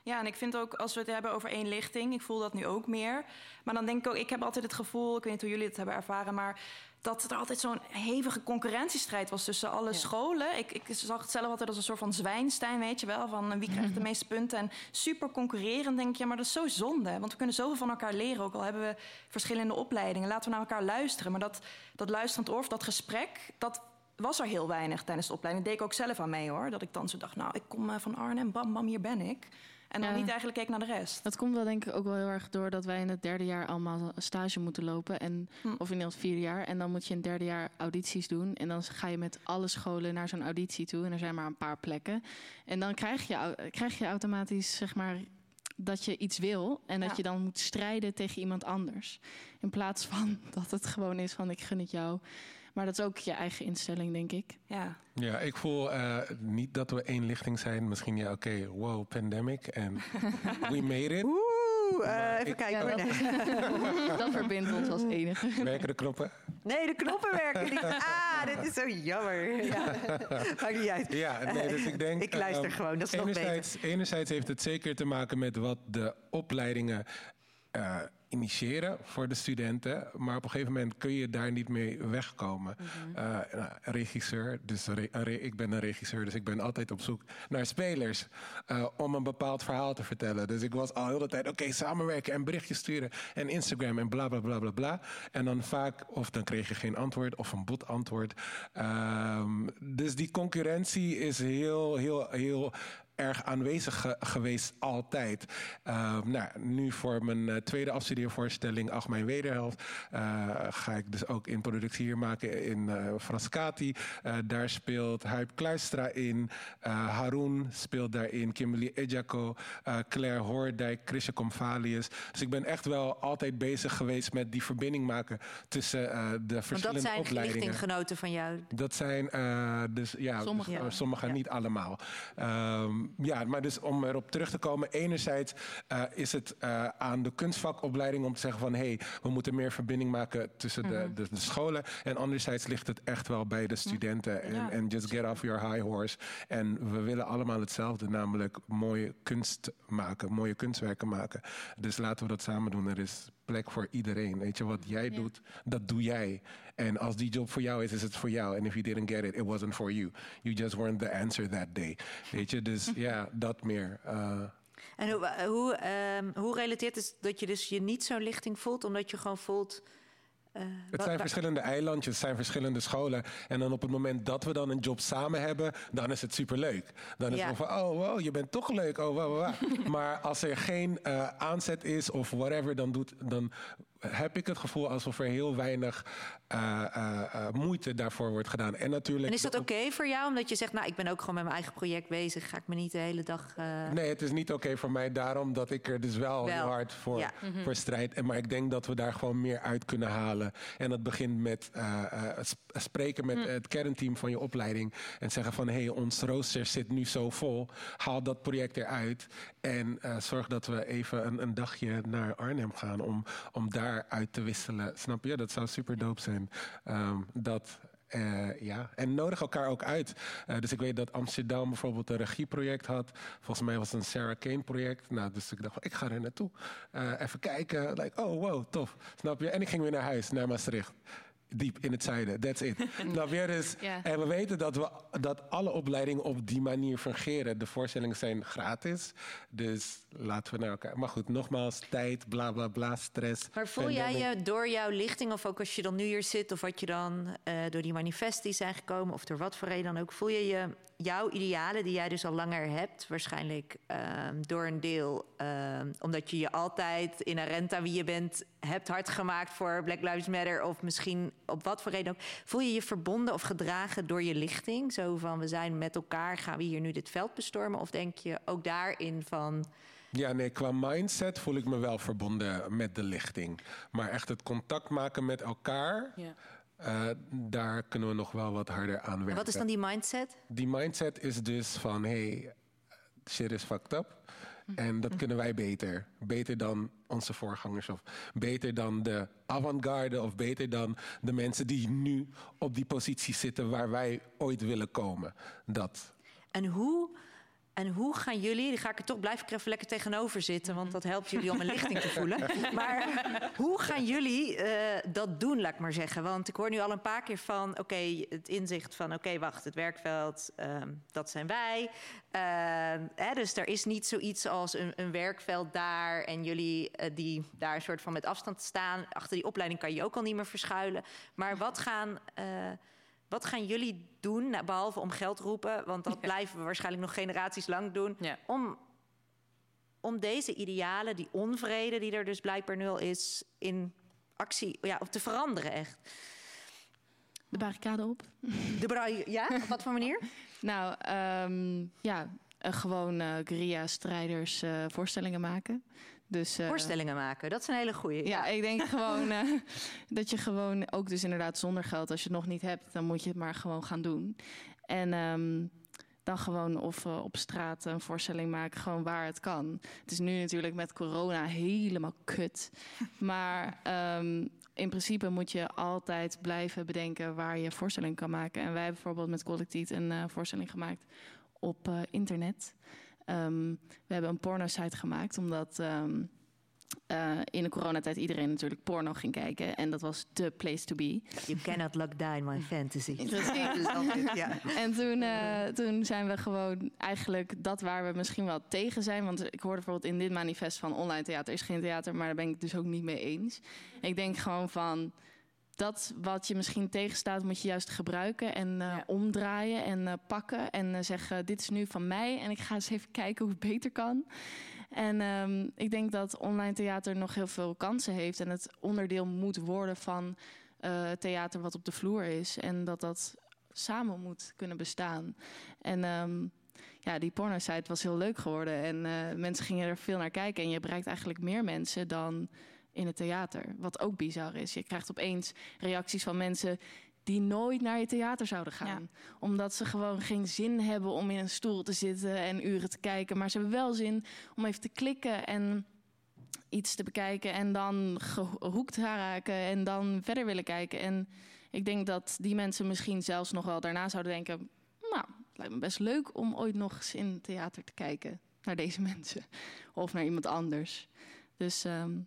Ja, en ik vind ook als we het hebben over één lichting, ik voel dat nu ook meer. Maar dan denk ik ook, ik heb altijd het gevoel, ik weet niet hoe jullie het hebben ervaren, maar dat er altijd zo'n hevige concurrentiestrijd was tussen alle scholen. Ik, ik zag het zelf altijd als een soort van zwijnstein, weet je wel, van wie krijgt de meeste punten. En super concurrerend denk ja, maar dat is zo zonde. Want we kunnen zoveel van elkaar leren, ook al hebben we verschillende opleidingen. Laten we naar elkaar luisteren. Maar dat, dat luisterend oor, dat gesprek, dat was er heel weinig tijdens de opleiding. Dat deed ik ook zelf aan mee hoor. Dat ik dan zo dacht, nou, ik kom eh, van Arnhem, bam, bam, hier ben ik. En dan Ja. niet eigenlijk keek naar de rest. Dat komt wel denk ik ook wel heel erg door dat wij in het derde jaar allemaal stage moeten lopen. En, Of in het vierde jaar. En dan moet je in het derde jaar audities doen. En dan ga je met alle scholen naar zo'n auditie toe. En er zijn maar een paar plekken. En dan krijg je, krijg je automatisch zeg maar dat je iets wil en dat Ja. je dan moet strijden tegen iemand anders. In plaats van dat het gewoon is van ik gun het jou. Maar dat is ook je eigen instelling, denk ik. Ja. Ja, ik voel eh, niet dat we één lichting zijn. Misschien ja, oké, wow, pandemic en we made it. Oeh, eh, even ik- kijken. Ja, dat- verbindt ons als enige. Werken de knoppen? Nee, de knoppen werken niet. Ah, dit is zo jammer. Ja. Maakt niet uit. Ja, nee, dus ik denk... Ik luister ehm, gewoon, dat is nog beter. Enerzijds heeft het zeker te maken met wat de opleidingen eh, initiëren voor de studenten. Maar op een gegeven moment kun je daar niet mee wegkomen. Nou, regisseur, dus re- een re- ik ben een regisseur, dus ik ben altijd op zoek naar spelers eh, om een bepaald verhaal te vertellen. Dus ik was al heel de tijd, oké, samenwerken en berichtjes sturen en Instagram en bla bla bla bla bla. En dan vaak, of dan kreeg je geen antwoord of een bot antwoord. Ehm, dus die concurrentie is heel, heel, heel erg aanwezig ge- geweest altijd. Ehm, nou, nu voor mijn eh, tweede afstudeervoorstelling, Ach Mijn Wederhelft, eh, ga ik dus ook in productie hier maken in eh Frascati. Daar speelt Huip Kluistra in, Haroon speelt daarin, Kimberly Ejako, Claire Hoordijk, Chrisje Comvalius. Dus ik ben echt wel altijd bezig geweest met die verbinding maken tussen de Want dat verschillende zijn opleidingen. lichtinggenoten van jou. Dat zijn dus ja, Sommige. dus, Ja. sommige niet allemaal. Ehm, ja, maar dus om erop terug te komen, enerzijds eh, is het eh, aan de kunstvakopleiding om te zeggen van hé, hey, we moeten meer verbinding maken tussen de, Mhm. de, de scholen. En anderzijds ligt het echt wel bij de studenten. En, Ja. en just get off your high horse. En we willen allemaal hetzelfde, namelijk mooie kunst maken, mooie kunstwerken maken. Dus laten we dat samen doen. Er is plek voor iedereen. Weet je, wat jij doet, dat doe jij. En als die job voor jou is, is het voor jou. En if you didn't get it, it wasn't for you. You just weren't the answer that day. Weet je, dus ja, dat meer. Eh, En hoe, hoe, ehm, hoe relateert het dat je dus je niet zo'n lichting voelt, omdat je gewoon voelt. eh, Het zijn verschillende eilandjes, het zijn verschillende scholen. En dan op het moment dat we dan een job samen hebben, dan is het superleuk. Dan is Ja. het van, oh wow, je bent toch leuk. Oh, wow, wow, wow. maar als er geen eh, aanzet is of whatever, dan, doet, dan heb ik het gevoel alsof er heel weinig eh, eh, eh, moeite daarvoor wordt gedaan. En natuurlijk. En is dat oké voor jou, omdat je zegt, nou, ik ben ook gewoon met mijn eigen project bezig, ga ik me niet de hele dag. Nee, het is niet oké voor mij. Daarom dat ik er dus wel, Wel. heel hard voor, Ja. Mhm. voor strijd. En, maar ik denk dat we daar gewoon meer uit kunnen halen. En dat begint met sp- spreken met Hm. het kernteam van je opleiding. En zeggen van, hé, hey, ons rooster zit nu zo vol. Haal dat project eruit. En zorg dat we even een, een dagje naar Arnhem gaan om, om daar uit te wisselen. Snap je? Dat zou super dope zijn. Ehm, dat... eh, ja, en nodig elkaar ook uit. Eh, dus ik weet dat Amsterdam bijvoorbeeld een regieproject had. Volgens mij was het een Sarah Kane project. Nou, dus ik dacht, ik ga er naartoe. Eh, even kijken. Like, oh, wow, tof. Snap je? En ik ging weer naar huis, naar Maastricht. Diep in het zuiden. That's it. nou, weer dus. En we weten dat, we, dat alle opleidingen op die manier fungeren. De voorstellingen zijn gratis. Dus laten we naar elkaar. Maar goed, nogmaals, tijd, bla bla bla, stress. Maar voel jij je door jouw lichting, of ook als je dan nu hier zit, of wat je dan eh, door die manifesties zijn gekomen, of door wat voor reden dan ook, voel je je jouw idealen die jij dus al langer hebt, waarschijnlijk ehm, door een deel, ehm, omdat je je altijd inherent aan wie je bent, hebt hard gemaakt voor Black Lives Matter, of misschien op wat voor reden ook, voel je je verbonden of gedragen door je lichting? Zo van we zijn met elkaar, gaan we hier nu dit veld bestormen? Of denk je ook daarin van. Ja, nee, qua mindset voel ik me wel verbonden met de lichting. Maar echt het contact maken met elkaar, eh, daar kunnen we nog wel wat harder aan werken. En wat is dan die mindset? Die mindset is dus van, hey, shit is fucked up. En dat kunnen wij beter. Beter dan onze voorgangers of beter dan de avant-garde of beter dan de mensen die nu op die positie zitten waar wij ooit willen komen. Dat. En hoe, en hoe gaan jullie, die ga ik er toch blijf ik even lekker tegenover zitten, want dat helpt jullie om een lichting te voelen. Maar hoe gaan jullie eh, dat doen, laat ik maar zeggen? Want ik hoor nu al een paar keer van, oké, het inzicht van, oké, wacht, het werkveld, ehm, dat zijn wij. Ehm, hè, dus er is niet zoiets als een, een werkveld daar en jullie eh, die daar een soort van met afstand staan. Achter die opleiding kan je ook al niet meer verschuilen. Maar wat gaan... wat gaan jullie doen, behalve om geld roepen? Want dat blijven we waarschijnlijk nog generaties lang doen. Om, om deze idealen, die onvrede die er dus blijkbaar nu al is, in actie ja, of te veranderen echt. De barricade op. De ja, op wat voor manier? nou, ehm, ja, gewoon eh guerrilla-strijders eh, voorstellingen maken. Dus, eh, Voorstellingen maken, dat is een hele goeie. Ja, ik denk gewoon eh, dat je gewoon ook dus inderdaad zonder geld, als je het nog niet hebt, dan moet je het maar gewoon gaan doen. En ehm, dan gewoon of eh, op straat een voorstelling maken, gewoon waar het kan. Het is nu natuurlijk met corona helemaal kut. Maar ehm, in principe moet je altijd blijven bedenken waar je voorstelling kan maken. En wij hebben bijvoorbeeld met Collectiet een voorstelling gemaakt op internet. Ehm, we hebben een porno-site gemaakt, omdat ehm, eh, in de coronatijd iedereen natuurlijk porno ging kijken. En dat was de place to be. You cannot lock down my fantasy. Precies. Ja. En toen, eh, toen zijn we gewoon eigenlijk dat waar we misschien wel tegen zijn. Want ik hoorde bijvoorbeeld in dit manifest van online theater is geen theater, maar daar ben ik dus ook niet mee eens. Ik denk gewoon van dat wat je misschien tegenstaat, moet je juist gebruiken en eh, omdraaien en eh, pakken. En eh, zeggen: Dit is nu van mij en ik ga eens even kijken hoe het beter kan. En ehm, ik denk dat online theater nog heel veel kansen heeft en het onderdeel moet worden van theater wat op de vloer is. En dat dat samen moet kunnen bestaan. En ehm, ja, die porno-site was heel leuk geworden. En mensen gingen er veel naar kijken. En je bereikt eigenlijk meer mensen dan in het theater. Wat ook bizar is. Je krijgt opeens reacties van mensen die nooit naar je theater zouden gaan. Omdat ze gewoon geen zin hebben om in een stoel te zitten en uren te kijken. Maar ze hebben wel zin om even te klikken en iets te bekijken en dan gehoekt raken en dan verder willen kijken. En ik denk dat die mensen misschien zelfs nog wel daarna zouden denken: Nou, het lijkt me best leuk om ooit nog eens in theater te kijken naar deze mensen of naar iemand anders. Dus ehm,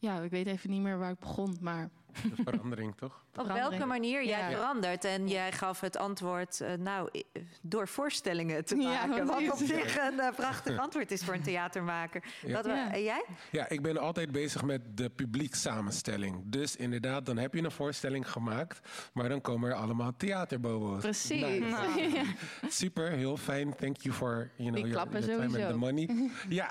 ja, ik weet even niet meer waar ik begon, maar. De verandering, toch? Op welke manier jij Ja. verandert. En jij gaf het antwoord, eh, nou, door voorstellingen te Ja, maken. wat op zich een eh, prachtig antwoord is voor een theatermaker. Ja. Wat, we- Ja. en jij? Ja, ik ben altijd bezig met de publiek samenstelling. Dus inderdaad, dan heb je een voorstelling gemaakt, maar dan komen er allemaal theaterbobo's. Precies. Nice. Nou. Super, heel fijn. Thank you for you know, Die your, klappen your time and the money. ja,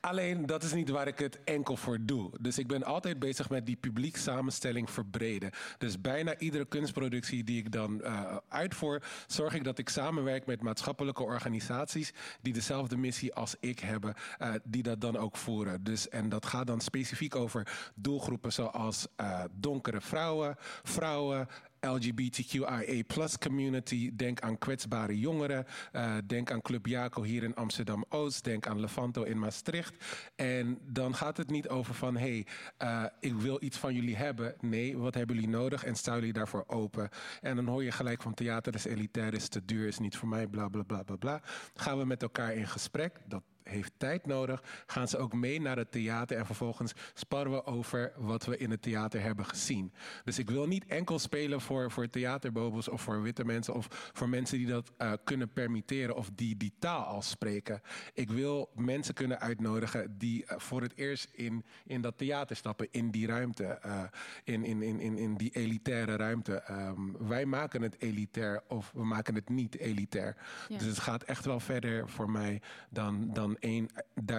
alleen dat is niet waar ik het enkel voor doe. Dus ik ben altijd bezig met die publiek samenstelling verbreden. Dus bijna iedere kunstproductie die ik dan eh, uitvoer, zorg ik dat ik samenwerk met maatschappelijke organisaties die dezelfde missie als ik hebben, eh, die dat dan ook voeren. Dus, en dat gaat dan specifiek over doelgroepen zoals eh, donkere vrouwen, vrouwen. LGBTQIA plus community. Denk aan kwetsbare jongeren. Eh, denk aan Club Jaco hier in Amsterdam Oost. Denk aan Levanto in Maastricht. En dan gaat het niet over van hey, eh, ik wil iets van jullie hebben. Nee, wat hebben jullie nodig en staan jullie daarvoor open? En dan hoor je gelijk van theater is elitair, is te duur, is niet voor mij, bla bla bla bla bla. Gaan we met elkaar in gesprek. Dat heeft tijd nodig. Gaan ze ook mee naar het theater en vervolgens sparren we over wat we in het theater hebben gezien. Dus ik wil niet enkel spelen voor, voor theaterbobels of voor witte mensen of voor mensen die dat uh, kunnen permitteren of die die taal al spreken. Ik wil mensen kunnen uitnodigen die uh, voor het eerst in, in dat theater stappen, in die ruimte, uh, in, in, in, in, in die elitaire ruimte. Um, wij maken het elitair of we maken het niet elitair. Ja. Dus het gaat echt wel verder voor mij dan, dan één,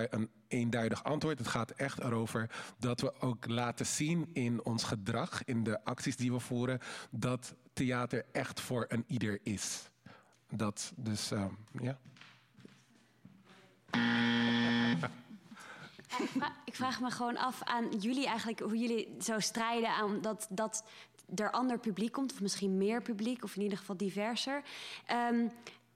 een eenduidig antwoord. Het gaat echt erover dat we ook laten zien in ons gedrag, in de acties die we voeren, dat theater echt voor een ieder is. Dat dus, uh, ja. Ik vraag, me gewoon af aan jullie eigenlijk hoe jullie zo strijden aan dat, dat er ander publiek komt, of misschien meer publiek, of in ieder geval diverser. Um,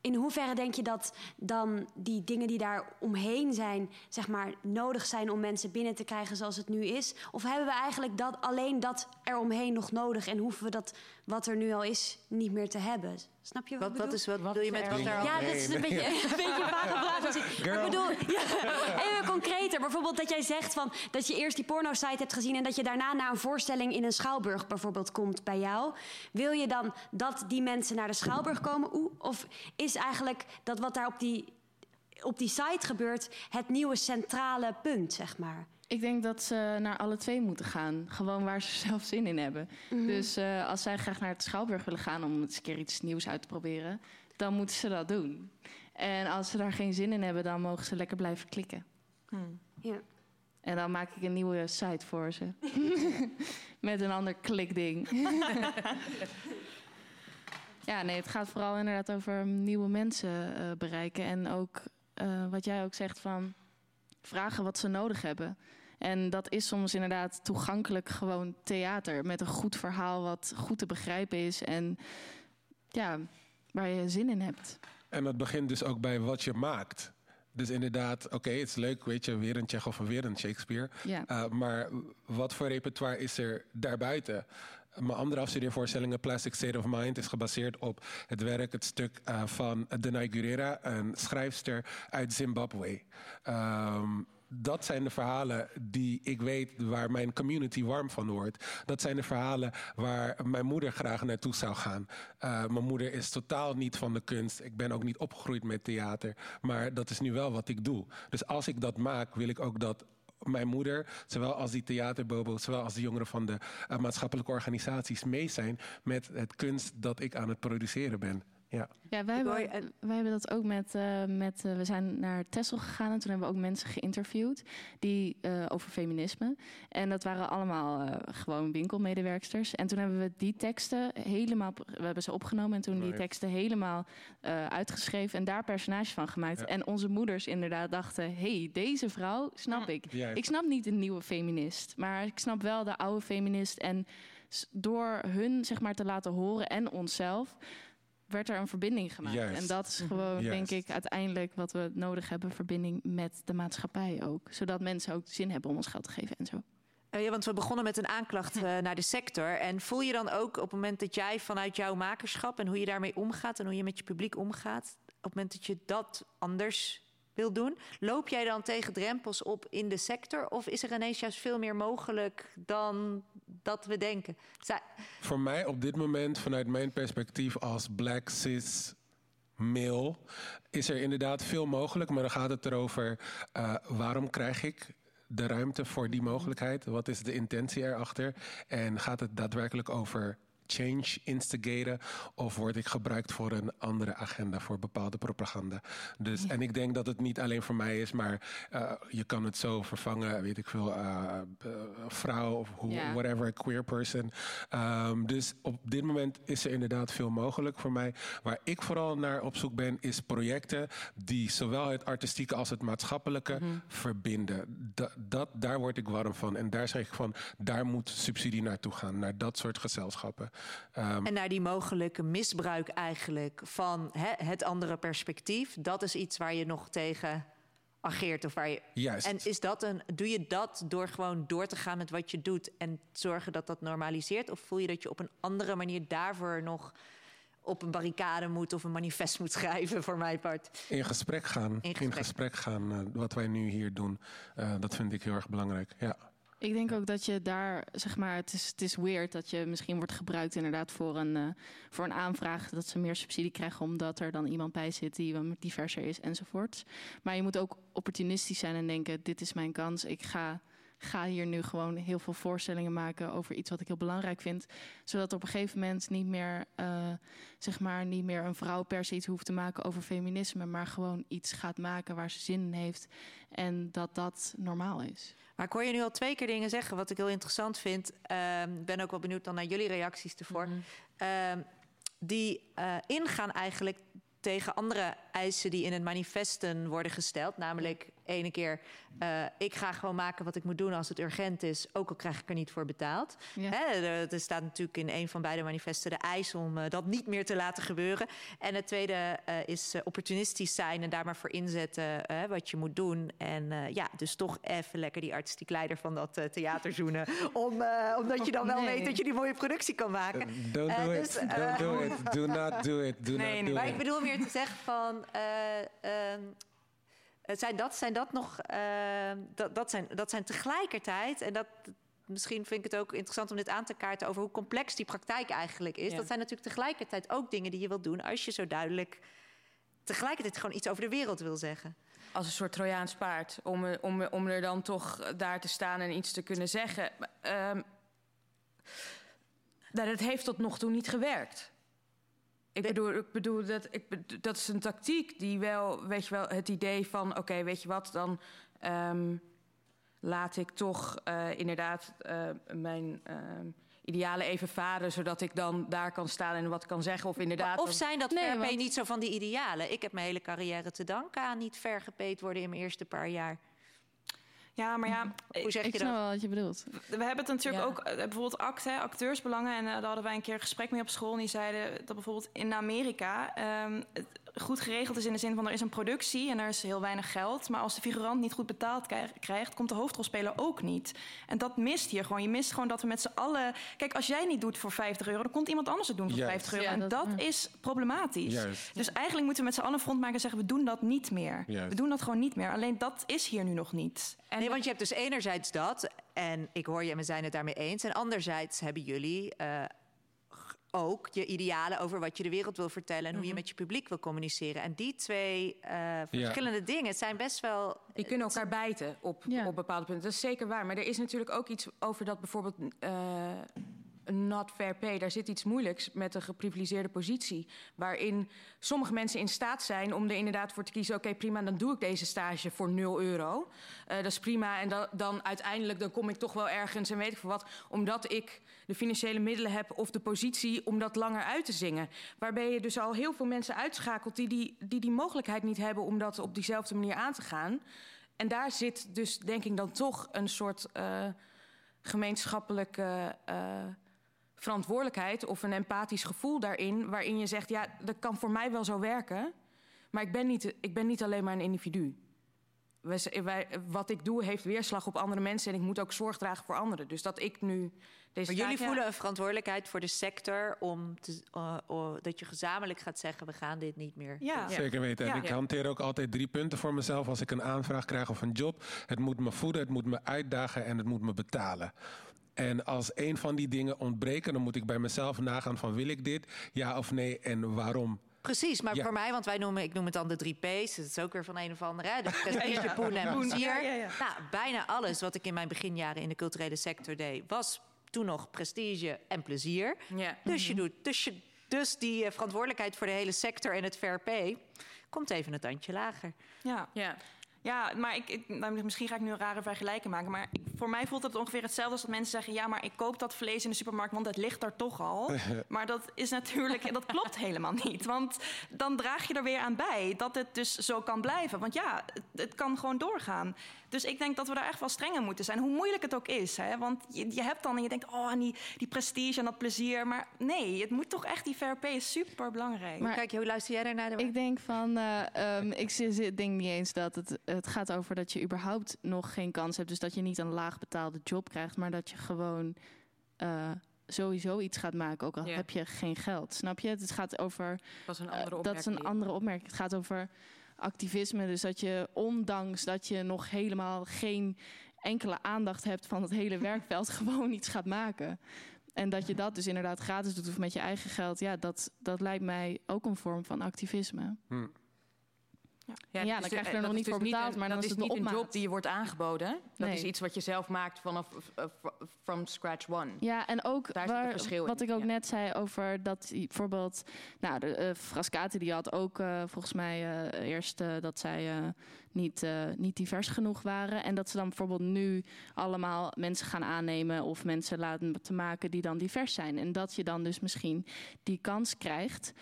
in hoeverre denk je dat dan die dingen die daar omheen zijn, zeg maar, nodig zijn om mensen binnen te krijgen zoals het nu is? Of hebben we eigenlijk dat, alleen dat eromheen nog nodig en hoeven we dat wat er nu al is niet meer te hebben? Snap je wat, wat, wat is wat, wat bedoel je met wat er Ja, dat is een beetje, een beetje een vage vraag. Ik bedoel, ja, even concreter. Bijvoorbeeld dat jij zegt van, dat je eerst die porno-site hebt gezien... en dat je daarna naar een voorstelling in een Schouwburg bijvoorbeeld komt bij jou. Wil je dan dat die mensen naar de Schouwburg komen? Of is eigenlijk dat wat daar op die, op die site gebeurt... het nieuwe centrale punt, zeg maar? Ik denk dat ze naar alle twee moeten gaan. Gewoon waar ze zelf zin in hebben. Mm -hmm. Dus uh, als zij graag naar het Schouwburg willen gaan om eens een keer iets nieuws uit te proberen, dan moeten ze dat doen. En als ze daar geen zin in hebben, dan mogen ze lekker blijven klikken. Hmm. Ja. En dan maak ik een nieuwe site voor ze. Met een ander klikding. ja, nee, het gaat vooral inderdaad over nieuwe mensen uh, bereiken. En ook uh, wat jij ook zegt van vragen wat ze nodig hebben. En dat is soms inderdaad toegankelijk gewoon theater. Met een goed verhaal wat goed te begrijpen is. En ja, waar je zin in hebt. En dat begint dus ook bij wat je maakt. Dus inderdaad, oké, okay, het is leuk, weet je, weer een Tsjechov of weer een Shakespeare. Ja. Uh, maar wat voor repertoire is er daarbuiten? Mijn andere afstudeervoorstellingen, Plastic State of Mind, is gebaseerd op het werk, het stuk uh, van Denai Gurera, een schrijfster uit Zimbabwe. Um, dat zijn de verhalen die ik weet waar mijn community warm van wordt. Dat zijn de verhalen waar mijn moeder graag naartoe zou gaan. Uh, mijn moeder is totaal niet van de kunst. Ik ben ook niet opgegroeid met theater. Maar dat is nu wel wat ik doe. Dus als ik dat maak, wil ik ook dat mijn moeder, zowel als die theaterbobo, zowel als de jongeren van de uh, maatschappelijke organisaties mee zijn met het kunst dat ik aan het produceren ben. Ja, ja wij, hebben, wij hebben dat ook met... Uh, met uh, we zijn naar Tessel gegaan en toen hebben we ook mensen geïnterviewd... die uh, over feminisme. En dat waren allemaal gewoon winkelmedewerksters. En toen hebben we die teksten helemaal... We hebben ze opgenomen en toen right. die teksten helemaal uitgeschreven... en daar personages van gemaakt. Ja. En onze moeders inderdaad dachten... hey, deze vrouw snap ik. Ja. Ik snap niet een nieuwe feminist. Maar ik snap wel de oude feminist. En door hun zeg maar te laten horen en onszelf werd er een verbinding gemaakt. Juist. En dat is gewoon, Juist. denk ik, uiteindelijk wat we nodig hebben: verbinding met de maatschappij ook. Zodat mensen ook zin hebben om ons geld te geven en zo. Uh, ja, want we begonnen met een aanklacht uh, naar de sector. En voel je dan ook op het moment dat jij vanuit jouw makerschap en hoe je daarmee omgaat en hoe je met je publiek omgaat, op het moment dat je dat anders wil doen, loop jij dan tegen drempels op in de sector? Of is er ineens juist veel meer mogelijk dan dat we denken? Voor mij op dit moment, vanuit mijn perspectief als black cis male, is er inderdaad veel mogelijk. Maar dan gaat het erover, uh, waarom krijg ik de ruimte voor die mogelijkheid? Wat is de intentie erachter? En gaat het daadwerkelijk over change instigaten of word ik gebruikt voor een andere agenda, voor bepaalde propaganda. Dus, ja. En ik denk dat het niet alleen voor mij is, maar uh, je kan het zo vervangen, weet ik veel, uh, uh, vrouw of Ja. whatever, queer person. Um, dus op dit moment is er inderdaad veel mogelijk voor mij. Waar ik vooral naar op zoek ben, is projecten die zowel het artistieke als het maatschappelijke verbinden. Da- dat, daar word ik warm van. En daar zeg ik van, daar moet subsidie naartoe gaan, naar dat soort gezelschappen. Um, En naar die mogelijke misbruik eigenlijk van het andere perspectief. Dat is iets waar je nog tegen ageert. Of waar je... Juist. En is dat een, doe je dat door gewoon door te gaan met wat je doet... en zorgen dat dat normaliseert? Of voel je dat je op een andere manier daarvoor nog op een barricade moet of een manifest moet schrijven, voor mijn part. In gesprek gaan. In In gesprek. gesprek, gaan, eh, wat wij nu hier doen. Eh, dat vind ik heel erg belangrijk. Ja. Ik denk ook dat je daar, zeg maar, het is, het is weird dat je misschien wordt gebruikt inderdaad voor een, eh, voor een aanvraag dat ze meer subsidie krijgen omdat er dan iemand bij zit die wat diverser is enzovoorts. Maar je moet ook opportunistisch zijn en denken, dit is mijn kans, ik ga, ga hier nu gewoon heel veel voorstellingen maken over iets wat ik heel belangrijk vind. Zodat op een gegeven moment niet meer, eh, zeg maar, niet meer een vrouw per se iets hoeft te maken over feminisme, maar gewoon iets gaat maken waar ze zin in heeft en dat dat normaal is. Maar ik hoor je nu al twee keer dingen zeggen, wat ik heel interessant vind. Ehm, ben ook wel benieuwd dan naar jullie reacties ervoor. Ehm, die eh, ingaan eigenlijk tegen andere eisen die in het manifesten worden gesteld. Namelijk, ene keer, eh, ik ga gewoon maken wat ik moet doen als het urgent is, ook al krijg ik er niet voor betaald. Ja. Hè, er, er staat natuurlijk in een van beide manifesten de eis om eh, dat niet meer te laten gebeuren. En het tweede eh, is opportunistisch zijn en daar maar voor inzetten wat je moet doen. En eh, ja, dus toch even lekker die artistiek leider van dat theater zoenen. Om, eh, omdat je dan wel Nee. weet dat je die mooie productie kan maken. Don't Eh, do it. dus, eh, Don't do it. Do not do it. Do Nee, not nee, do maar it. ik bedoel meer te zeggen van. eh, ehm, eh, zijn, dat, zijn dat nog. ehm, dat, dat, zijn, dat zijn tegelijkertijd. En dat. Misschien vind ik het ook interessant om dit aan te kaarten over hoe complex die praktijk eigenlijk is. Ja. Dat zijn natuurlijk tegelijkertijd ook dingen die je wilt doen als je zo duidelijk tegelijkertijd gewoon iets over de wereld wil zeggen. als een soort Trojaans paard. Om, eh, om, om er dan toch daar te staan en iets te kunnen zeggen. Nou, dat heeft tot nog toe niet gewerkt. Ik bedoel, ik bedoel dat, ik, dat is een tactiek die wel, weet je wel, het idee van: oké, weet je wat, dan ehm, laat ik toch eh, inderdaad eh, mijn ehm, idealen even varen, zodat ik dan daar kan staan en wat kan zeggen. Of inderdaad. Of zijn dat Nee, want- niet zo van die idealen? Ik heb mijn hele carrière te danken aan niet vergepeet worden in mijn eerste paar jaar. Ja, maar ja... Hoe zeg ik je snap dat? wel wat je bedoelt. We hebben het natuurlijk Ja. ook, eh, bijvoorbeeld ACT, hè, acteursbelangen. En eh, daar hadden wij een keer een gesprek mee op school. En die zeiden dat bijvoorbeeld in Amerika ehm, het goed geregeld is in de zin van er is een productie en er is heel weinig geld. Maar als de figurant niet goed betaald krijg- krijgt, komt de hoofdrolspeler ook niet. En dat mist hier gewoon. Je mist gewoon dat we met z'n allen. Kijk, als jij niet doet voor 50 euro, dan komt iemand anders het doen voor Juist. 50 euro. Ja, en dat- dat, ja. is problematisch. Juist. Dus eigenlijk moeten we met z'n allen front maken en zeggen: we doen dat niet meer. Juist. We doen dat gewoon niet meer. Alleen dat is hier nu nog niet. nee, want je hebt dus enerzijds dat, en ik hoor je en we zijn het daarmee eens. En anderzijds hebben jullie eh, ook je idealen over wat je de wereld wil vertellen en hoe je met je publiek wil communiceren. En die twee eh, verschillende dingen zijn best wel. Die kunnen elkaar bijten op, Ja. op bepaalde punten. Dat is zeker waar. Maar er is natuurlijk ook iets over dat bijvoorbeeld eh not fair pay. Daar zit iets moeilijks met een geprivilegeerde positie. Waarin sommige mensen in staat zijn om er inderdaad voor te kiezen... oké, prima, dan doe ik deze stage voor 0 euro. Eh, dat is prima. En dan, dan uiteindelijk dan kom ik toch wel ergens en weet ik veel wat... omdat ik de financiële middelen heb of de positie om dat langer uit te zingen. Waarbij je dus al heel veel mensen uitschakelt... die die, die, die mogelijkheid niet hebben om dat op diezelfde manier aan te gaan... En daar zit dus denk ik dan toch een soort eh, gemeenschappelijke eh, verantwoordelijkheid of een empathisch gevoel daarin, waarin je zegt, ja, dat kan voor mij wel zo werken, maar ik ben niet, ik ben niet alleen maar een individu. Wij, wat ik doe heeft weerslag op andere mensen en ik moet ook zorg dragen voor anderen. Dus dat ik nu deze Maar jullie taak- ja. voelen een verantwoordelijkheid voor de sector om te, eh, oh, dat je gezamenlijk gaat zeggen: we gaan dit niet meer. Ja. Zeker weten. En Ja. ik hanteer ook altijd drie punten voor mezelf als ik een aanvraag krijg of een job. Het moet me voeden, het moet me uitdagen en het moet me betalen. En als een van die dingen ontbreken, dan moet ik bij mezelf nagaan van wil ik dit, ja of nee en waarom. Precies, maar Ja. voor mij, want wij noemen, ik noem het dan de drie P's. Dat is ook weer van een of andere. Hè? Dus prestige, poen en plezier. ja, ja, ja. Nou, bijna alles wat ik in mijn beginjaren in de culturele sector deed, was toen nog prestige en plezier. Ja. Dus, je doet, dus, je, dus die eh, verantwoordelijkheid voor de hele sector en het VRP komt even een tandje lager. Ja. Ja. Ja, maar ik, ik, nou, misschien ga ik nu een rare vergelijking maken. Maar ik- voor mij voelt het ongeveer hetzelfde als dat mensen zeggen: ja, maar ik koop dat vlees in de supermarkt, want het ligt er toch al. maar dat is natuurlijk, dat klopt helemaal niet. Want dan draag je er weer aan bij dat het dus zo kan blijven. Want ja, het, het kan gewoon doorgaan. Dus ik denk dat we daar echt wel strenger moeten zijn, hoe moeilijk het ook is. Hè? Want je, je hebt dan en je denkt: oh, en die, die prestige en dat plezier. Maar nee, het moet toch echt, die VRP is super belangrijk. Maar- Kijk, hoe luister jij daarnaar? Ik denk van, eh, ehm, ik denk niet eens dat het, het gaat over dat je überhaupt nog geen kans hebt. Dus dat je niet een laag betaalde job krijgt, maar dat je gewoon eh, sowieso iets gaat maken, ook al heb je geen geld. Snap je? Het gaat over. Dat is een eh, andere dat is een opmerking. andere opmerking. Het gaat over activisme. Dus dat je, ondanks dat je nog helemaal geen enkele aandacht hebt van het hele werkveld, gewoon iets gaat maken. En dat je dat dus inderdaad gratis doet of met je eigen geld, ja, dat, dat lijkt mij ook een vorm van activisme. Hm. Ja, dat dan krijg je dus- er nog niet voor dus betaald, een- maar dan dat is het niet een een job die je wordt aangeboden. Dat Nee. is iets wat je zelf maakt vanaf uh, fr- from scratch one. Ja, en ook Daar waar- verschil wat in. ik ook net zei over dat bijvoorbeeld, nou, de eh, Frascati die had ook eh, volgens mij eh, eerst eh, dat zij eh, niet, eh, niet divers genoeg waren. En dat ze dan bijvoorbeeld nu allemaal mensen gaan aannemen of mensen laten te maken die dan divers zijn. En dat je dan dus misschien die kans krijgt.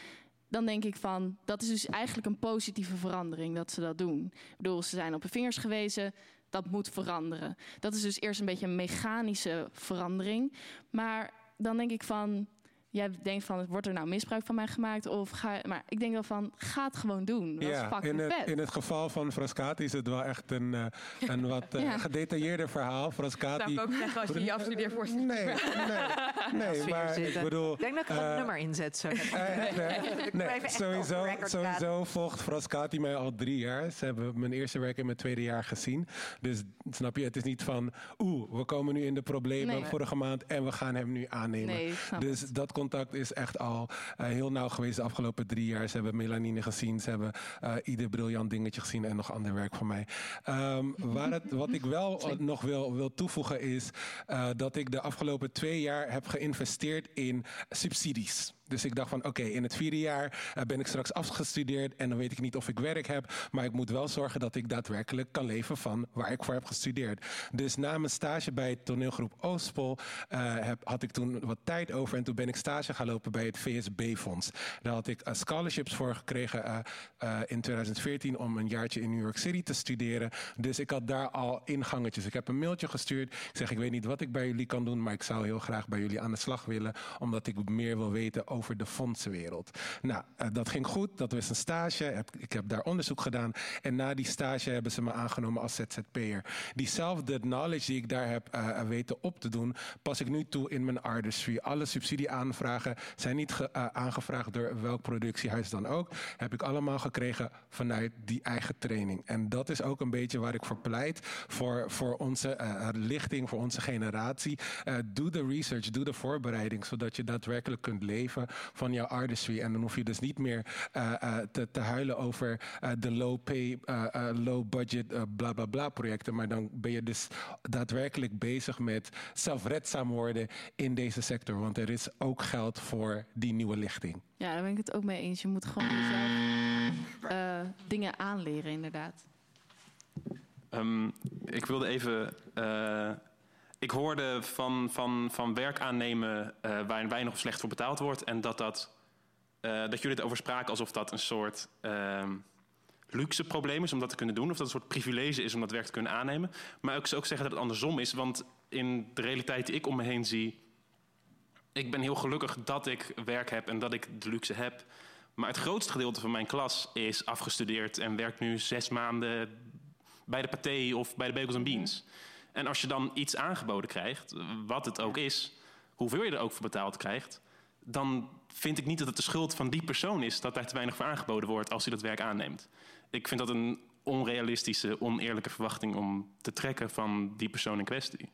Dan denk ik van, dat is dus eigenlijk een positieve verandering dat ze dat doen. Ik bedoel, ze zijn op hun vingers gewezen, dat moet veranderen. Dat is dus eerst een beetje een mechanische verandering. Maar dan denk ik van, jij denkt van, wordt er nou misbruik van mij gemaakt? Of ga, maar ik denk wel van, ga het gewoon doen. Dat is fucking in het, vet. in het geval van Frascati is het wel echt een, eh, een wat eh, Ja. gedetailleerder verhaal. Frascati. Zou ik ook zeggen als je je afstudeervoorzitter Nee, nee, nee, Als maar ik bedoel... Ik denk dat ik er een eh, nummer in zet. Zo. eh, nee, nee, sowieso, sowieso volgt Frascati mij al drie jaar. Ze hebben mijn eerste werk in mijn tweede jaar gezien. Dus snap je, het is niet van... Oeh, we komen nu in de problemen Nee. vorige maand... en we gaan hem nu aannemen. Nee, dus dat contact is echt al eh, heel nauw geweest de afgelopen drie jaar. Ze hebben Melanine gezien. Ze hebben eh, ieder briljant dingetje gezien... en nog ander werk van mij. Ehm, waar het, wat ik wel eh, nog wil, wil toevoegen is... dat ik de afgelopen twee jaar heb geïnvesteerd in subsidies. Dus ik dacht van oké, in het vierde jaar eh, ben ik straks afgestudeerd en dan weet ik niet of ik werk heb. Maar ik moet wel zorgen dat ik daadwerkelijk kan leven van waar ik voor heb gestudeerd. Dus na mijn stage bij toneelgroep Oostpol eh, heb, had ik toen wat tijd over. En toen ben ik stage gaan lopen bij het VSB-fonds. Daar had ik eh, scholarships voor gekregen in 2014 om een jaartje in New York City te studeren. Dus ik had daar al ingangetjes. Ik heb een mailtje gestuurd. Ik zeg, ik weet niet wat ik bij jullie kan doen, maar ik zou heel graag bij jullie aan de slag willen. Omdat ik meer wil weten over de fondsenwereld. Nou, eh, dat ging goed. Dat was een stage. Ik heb daar onderzoek gedaan. En na die stage hebben ze me aangenomen als ZZP'er. Diezelfde knowledge die ik daar heb eh, weten op te doen, pas ik nu toe in mijn artistry. Alle subsidieaanvragen zijn niet ge- eh, aangevraagd door welk productiehuis dan ook. Heb ik allemaal gekregen vanuit die eigen training. En dat is ook een beetje waar ik voor pleit. Voor, voor onze eh, lichting, voor onze generatie. Eh, doe de research, doe de voorbereiding. Zodat je daadwerkelijk kunt leven van jouw artistry. En dan hoef je dus niet meer eh, eh, te, te huilen over eh, de low pay, eh, eh, low budget, bla bla bla projecten. Maar dan ben je dus daadwerkelijk bezig met zelfredzaam worden in deze sector. Want er is ook geld voor die nieuwe lichting. Ja, daar ben ik het ook mee eens. Je moet gewoon jezelf eh, dingen aanleren, inderdaad. Ehm, ik wilde even. eh, ik hoorde van, van, van werk aannemen eh, waar weinig of slecht voor betaald wordt. En dat, dat, eh, dat jullie het over spraken alsof dat een soort ehm, luxe probleem is om dat te kunnen doen. Of dat een soort privilege is om dat werk te kunnen aannemen. Maar ik zou ook zeggen dat het andersom is. Want in de realiteit die ik om me heen zie. Ik ben heel gelukkig dat ik werk heb en dat ik de luxe heb. Maar het grootste gedeelte van mijn klas is afgestudeerd en werkt nu zes maanden bij de Pathé of bij de Bagels and Beans. En als je dan iets aangeboden krijgt, wat het ook is, hoeveel je er ook voor betaald krijgt, dan vind ik niet dat het de schuld van die persoon is dat daar te weinig voor aangeboden wordt als hij dat werk aanneemt. Ik vind dat een onrealistische, oneerlijke verwachting om te trekken van die persoon in kwestie.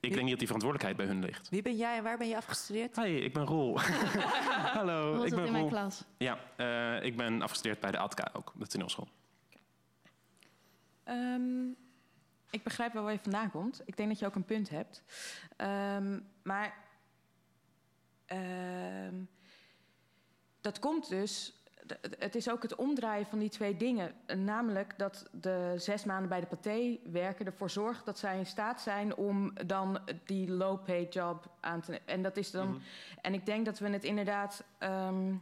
Ik denk niet dat die verantwoordelijkheid bij hun ligt. Wie ben jij en waar ben je afgestudeerd? Hi, ik ben Roel. Hallo, Hoe was ik ben in mijn Roel. klas? Ja, eh, ik ben afgestudeerd bij de ATKA ook, de toneelschool. Ehm, ik begrijp wel waar je vandaan komt. Ik denk dat je ook een punt hebt. Ehm, maar ehm, dat komt dus. Het is ook het omdraaien van die twee dingen. Namelijk dat de zes maanden bij de paté werken ervoor zorgt dat zij in staat zijn om dan die low-pay job aan te nemen. En dat is dan. Mhm. En ik denk dat we het inderdaad. ehm,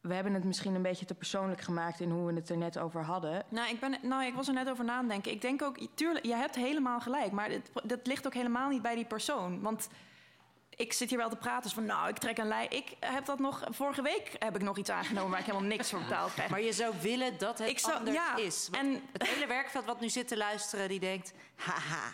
we hebben het misschien een beetje te persoonlijk gemaakt in hoe we het er net over hadden. Nou ik, ben, nou, ik was er net over na aan het denken. Ik denk ook, tuurlijk, je hebt helemaal gelijk. Maar het, dat ligt ook helemaal niet bij die persoon. Want ik zit hier wel te praten. Dus van, nou, ik trek een lijn. Ik heb dat nog... Vorige week heb ik nog iets aangenomen... waar ik helemaal niks voor betaald krijg. Maar je zou willen dat het Ik zou- anders ja, is. en het hele werkveld wat nu zit te luisteren, die denkt... Haha,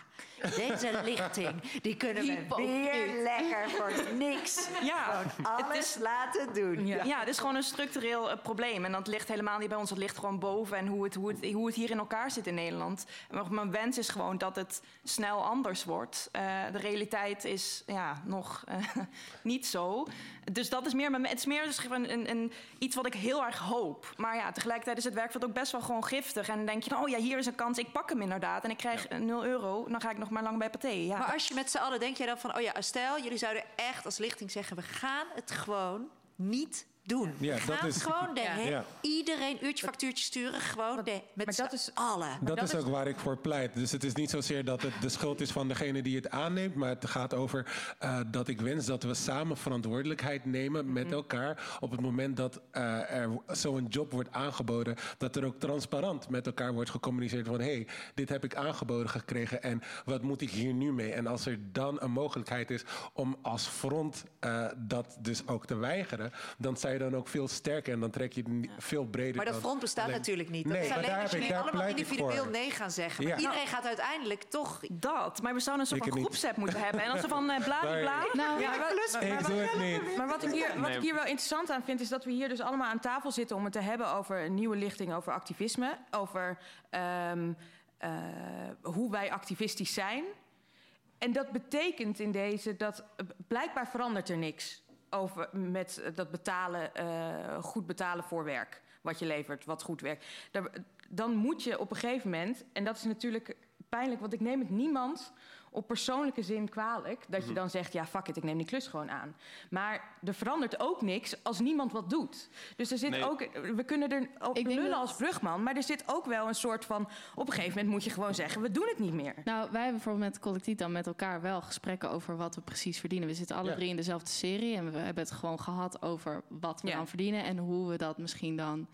deze lichting, die kunnen we weer lekker voor niks Ja, gewoon alles laten doen. Ja. het is gewoon een structureel eh, probleem. En dat ligt helemaal niet bij ons. Dat ligt gewoon boven. En hoe het, hoe het, hoe het hier in elkaar zit in Nederland. Mijn wens is gewoon dat het snel anders wordt. Eh, de realiteit is ja, nog eh, niet zo. Dus dat is meer, het is meer dus gewoon een, een, iets wat ik heel erg hoop. Maar ja, tegelijkertijd is het werkveld ook best wel gewoon giftig. En dan denk je, oh ja, hier is een kans. Ik pak hem inderdaad. En ik krijg eh, 0 euro. Dan ga ik nog maar lang bij Pathé. Maar als je met z'n allen denk jij dan van... oh ja, stel, jullie zouden echt als lichting zeggen... we gaan het gewoon niet doen. Ja, dat gaan is- gewoon de he- Ja. iedereen uurtje factuurtje sturen. Gewoon de, met z'n allen. Dat, is ook waar ik voor pleit. Dus het is niet zozeer dat het de schuld is van degene die het aanneemt. Maar het gaat over eh, dat ik wens dat we samen verantwoordelijkheid nemen met elkaar. Op het moment dat eh, er zo'n job wordt aangeboden. Dat er ook transparant met elkaar wordt gecommuniceerd van hé, hey, dit heb ik aangeboden gekregen en wat moet ik hier nu mee? En als er dan een mogelijkheid is om als front eh, dat dus ook te weigeren, dan sta je dan ook veel sterker en dan trek je het veel breder. Maar dat dan front bestaat alleen- natuurlijk niet. Dat Nee, is maar alleen daar als heb ik- jullie daar allemaal individueel voor. nee gaan zeggen. Maar Ja. iedereen gaat uiteindelijk toch... Dat, maar we zouden een soort Ik van groepsapp moeten hebben. En als ze van eh bla bla bla... Nou, ja, maar wat- plus- maar- maar Ik wat- doe het niet. Maar wat ik, hier, wat Nee. ik hier wel interessant aan vind, is dat we hier dus allemaal aan tafel zitten om het te hebben over een nieuwe lichting, over activisme, over ehm, eh, hoe wij activistisch zijn. En dat betekent in deze dat blijkbaar verandert er niks over met dat betalen, eh, goed betalen voor werk. Wat je levert, wat goed werkt. Dan moet je op een gegeven moment, en dat is natuurlijk pijnlijk, want ik neem het niemand op persoonlijke zin kwalijk. Dat je Mhm. dan zegt, ja, fuck it, ik neem die klus gewoon aan. Maar er verandert ook niks als niemand wat doet. Dus er zit Nee. ook, we kunnen er op lullen als brugman, maar er zit ook wel een soort van, op een gegeven moment moet je gewoon zeggen, we doen het niet meer. Nou, wij hebben bijvoorbeeld met collectief dan met elkaar wel gesprekken over wat we precies verdienen. We zitten alle Ja. drie in dezelfde serie en we hebben het gewoon gehad over wat we Ja. dan verdienen en hoe we dat misschien dan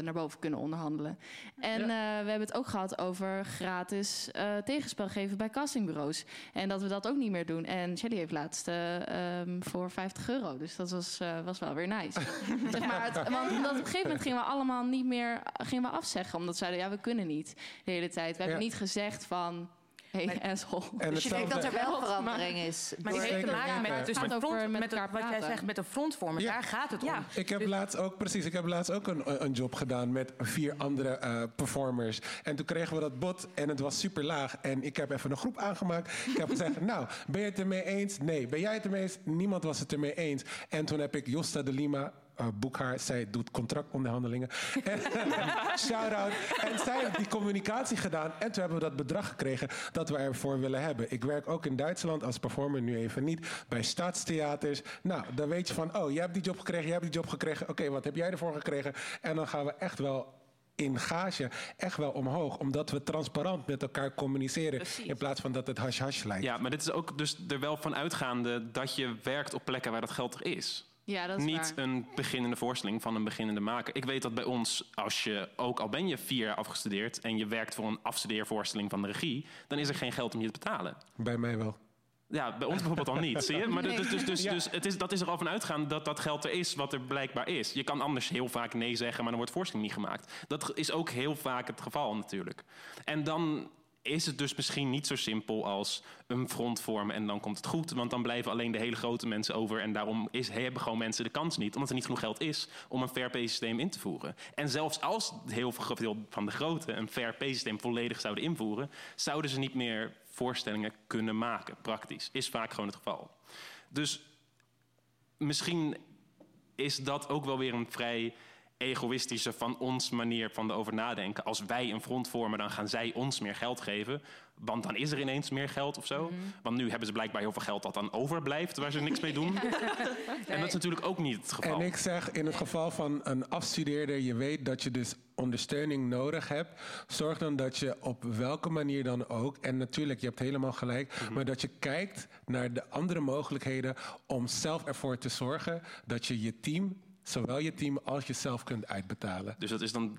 naar boven kunnen onderhandelen. En eh, we hebben het ook gehad over gratis eh, tegenspel geven bij castingbureaus. En dat we dat ook niet meer doen. En Shelly heeft laatst eh, ehm, voor 50 euro. Dus dat was, eh, was wel weer nice. zeg maar, het, want op een gegeven moment gingen we allemaal niet meer gingen we afzeggen. Omdat zeiden, ja, we kunnen niet de hele tijd. We hebben niet gezegd van... Hey, asshole. En Dus je denkt dat er wel verandering is. Maar die heeft te maken met, het dus met, front, met met, elkaar wat jij zegt, met een frontvormer. Daar gaat het om. Ik heb laatst ook, precies, ik heb laatst ook een, een job gedaan met vier andere eh, performers. En toen kregen we dat bod en het was super laag. En ik heb even een groep aangemaakt. Ik heb gezegd, nou, ben je het ermee eens? Nee. Ben jij het ermee eens? Niemand was het ermee eens. En toen heb ik Josta de Lima, eh, boek haar, zij doet contractonderhandelingen. En, shout-out. En zij heeft die communicatie gedaan. En toen hebben we dat bedrag gekregen dat we ervoor willen hebben. Ik werk ook in Duitsland als performer, nu even niet, bij staatstheaters. Nou, dan weet je van, oh, jij hebt die job gekregen, jij hebt die job gekregen. Oké, wat heb jij ervoor gekregen? En dan gaan we echt wel in gage echt wel omhoog. Omdat we transparant met elkaar communiceren. In plaats van dat het hash-hash lijkt. Ja, maar dit is ook dus er wel van uitgaande dat je werkt op plekken waar dat geld er is. Ja, dat is Niet waar. een beginnende voorstelling van een beginnende maker. Ik weet dat bij ons, als je ook al ben je vier jaar afgestudeerd en je werkt voor een afstudeervoorstelling van de regie, dan is er geen geld om je te betalen. Bij mij wel. Ja, bij ons bijvoorbeeld al niet, zie je? Maar Nee. dus, dus, dus, dus het is, dat is er al van uitgaan dat dat geld er is wat er blijkbaar is. Je kan anders heel vaak nee zeggen, maar dan wordt voorstelling niet gemaakt. Dat is ook heel vaak het geval natuurlijk. En dan is het dus misschien niet zo simpel als een front vormen en dan komt het goed. Want dan blijven alleen de hele grote mensen over. En daarom is, hebben gewoon mensen de kans niet, omdat er niet genoeg geld is om een fair pay systeem in te voeren. En zelfs als heel veel van de grote een fair pay systeem volledig zouden invoeren, zouden ze niet meer voorstellingen kunnen maken, praktisch. Is vaak gewoon het geval. Dus misschien is dat ook wel weer een vrij egoïstische van ons manier van erover nadenken. Als wij een front vormen, dan gaan zij ons meer geld geven. Want dan is er ineens meer geld of zo. Want nu hebben ze blijkbaar heel veel geld dat dan overblijft... waar ze niks mee doen. En dat is natuurlijk ook niet het geval. En ik zeg, in het geval van een afstudeerder, je weet dat je dus ondersteuning nodig hebt. Zorg dan dat je op welke manier dan ook, en natuurlijk, je hebt helemaal gelijk, Mhm. maar dat je kijkt naar de andere mogelijkheden om zelf ervoor te zorgen dat je je team, zowel je team als jezelf kunt uitbetalen. Dus dat is dan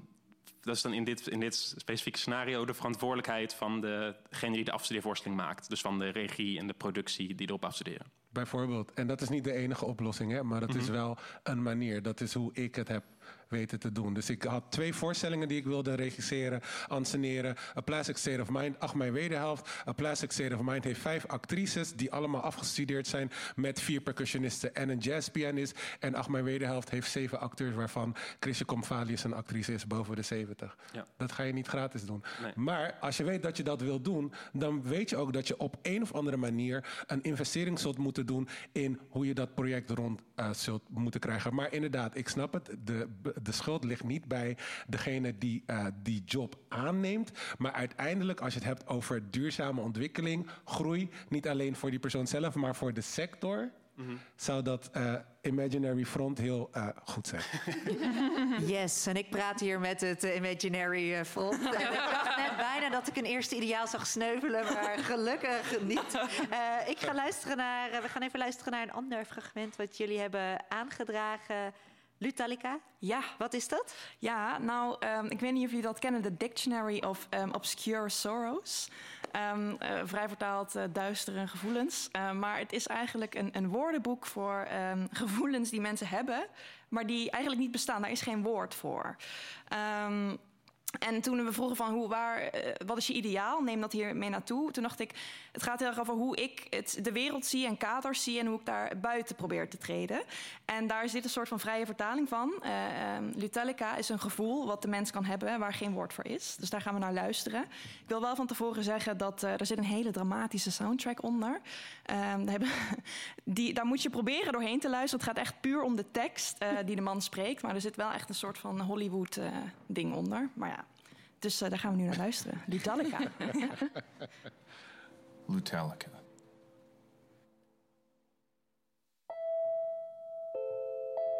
dat is dan in dit, in dit specifieke scenario de verantwoordelijkheid van degene die de afstudeervoorstelling maakt. Dus van de regie en de productie die erop afstuderen. Bijvoorbeeld. En dat is niet de enige oplossing, hè? maar dat is Mhm. wel een manier. Dat is hoe ik het heb weten te doen. Dus ik had twee voorstellingen die ik wilde regisseren, anseneren. A Plastic State of Mind, ach mijn wederhelft. A Plastic State of Mind heeft vijf actrices die allemaal afgestudeerd zijn met vier percussionisten en een jazzpianist. En ach mijn wederhelft heeft zeven acteurs waarvan Chrisje Komfalius een actrice is boven de 70. Ja. Dat ga je niet gratis doen. Nee. Maar als je weet dat je dat wil doen, dan weet je ook dat je op een of andere manier een investering zult moeten doen in hoe je dat project rond eh, zult moeten krijgen. Maar inderdaad, ik snap het. De, de schuld ligt niet bij degene die eh, die job aanneemt. Maar uiteindelijk, als je het hebt over duurzame ontwikkeling, groei, niet alleen voor die persoon zelf, maar voor de sector. Zou dat eh, Imaginary Front heel eh, goed zijn? Yes, en ik praat hier met het Imaginary Front. En ik dacht net bijna dat ik een eerste ideaal zag sneuvelen, maar gelukkig niet. Eh, ik ga luisteren naar, we gaan even luisteren naar een ander fragment wat jullie hebben aangedragen. Lutalika? Ja. Wat is dat? Ja, nou, ehm, ik weet niet of jullie dat kennen, de Dictionary of ehm, Obscure Sorrows. Ehm, eh, vrij vertaald eh, duistere gevoelens. Maar het is eigenlijk een, een woordenboek voor gevoelens die mensen hebben, maar die eigenlijk niet bestaan. Daar is geen woord voor. En toen we vroegen van hoe, waar, eh, wat is je ideaal, neem dat hier mee naartoe. Toen dacht ik, het gaat heel erg over hoe ik het, de wereld zie en kaders zie en hoe ik daar buiten probeer te treden. En daar zit een soort van vrije vertaling van. Eh, ehm, Lutellica is een gevoel wat de mens kan hebben waar geen woord voor is. Dus daar gaan we naar luisteren. Ik wil wel van tevoren zeggen dat eh, er zit een hele dramatische soundtrack onder. Ehm, die, daar moet je proberen doorheen te luisteren. Het gaat echt puur om de tekst die de man spreekt. Maar er zit wel echt een soort van Hollywood ding onder. Maar ja, dus eh, daar gaan we nu naar luisteren. Lutellica. Lutalica.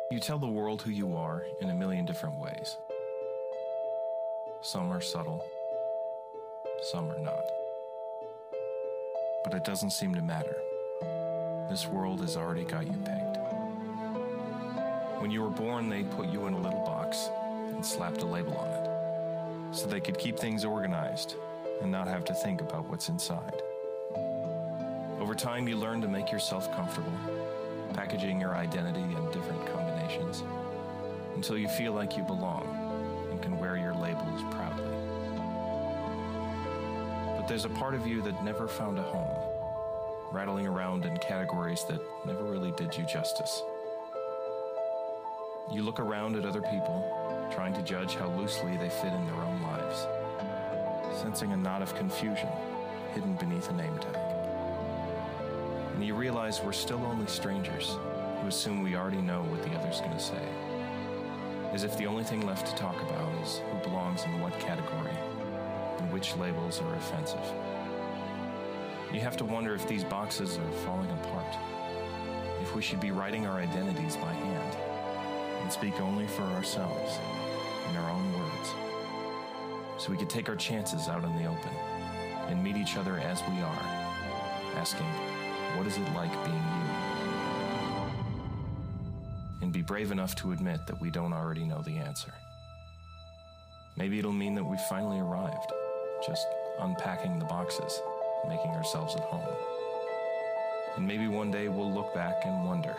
You tell the world who you are in a million different ways. Some are subtle, some are not. But it doesn't seem to matter. This world has already got you pegged. When you were born, they put you in a little box and slapped a label on it so they could keep things organized and not have to think about what's inside. Over time, you learn to make yourself comfortable, packaging your identity in different combinations until you feel like you belong and can wear your labels proudly. But there's a part of you that never found a home, rattling around in categories that never really did you justice. You look around at other people, trying to judge how loosely they fit in their own lives, sensing a knot of confusion hidden beneath a name tag. And you realize we're still only strangers who assume we already know what the other's going to say. As if the only thing left to talk about is who belongs in what category and which labels are offensive. You have to wonder if these boxes are falling apart, if we should be writing our identities by hand and speak only for ourselves in our own words, so we could take our chances out in the open and meet each other as we are, asking, What is it like being you? And be brave enough to admit that we don't already know the answer. Maybe it'll mean that we finally arrived, just unpacking the boxes, making ourselves at home. And maybe one day we'll look back and wonder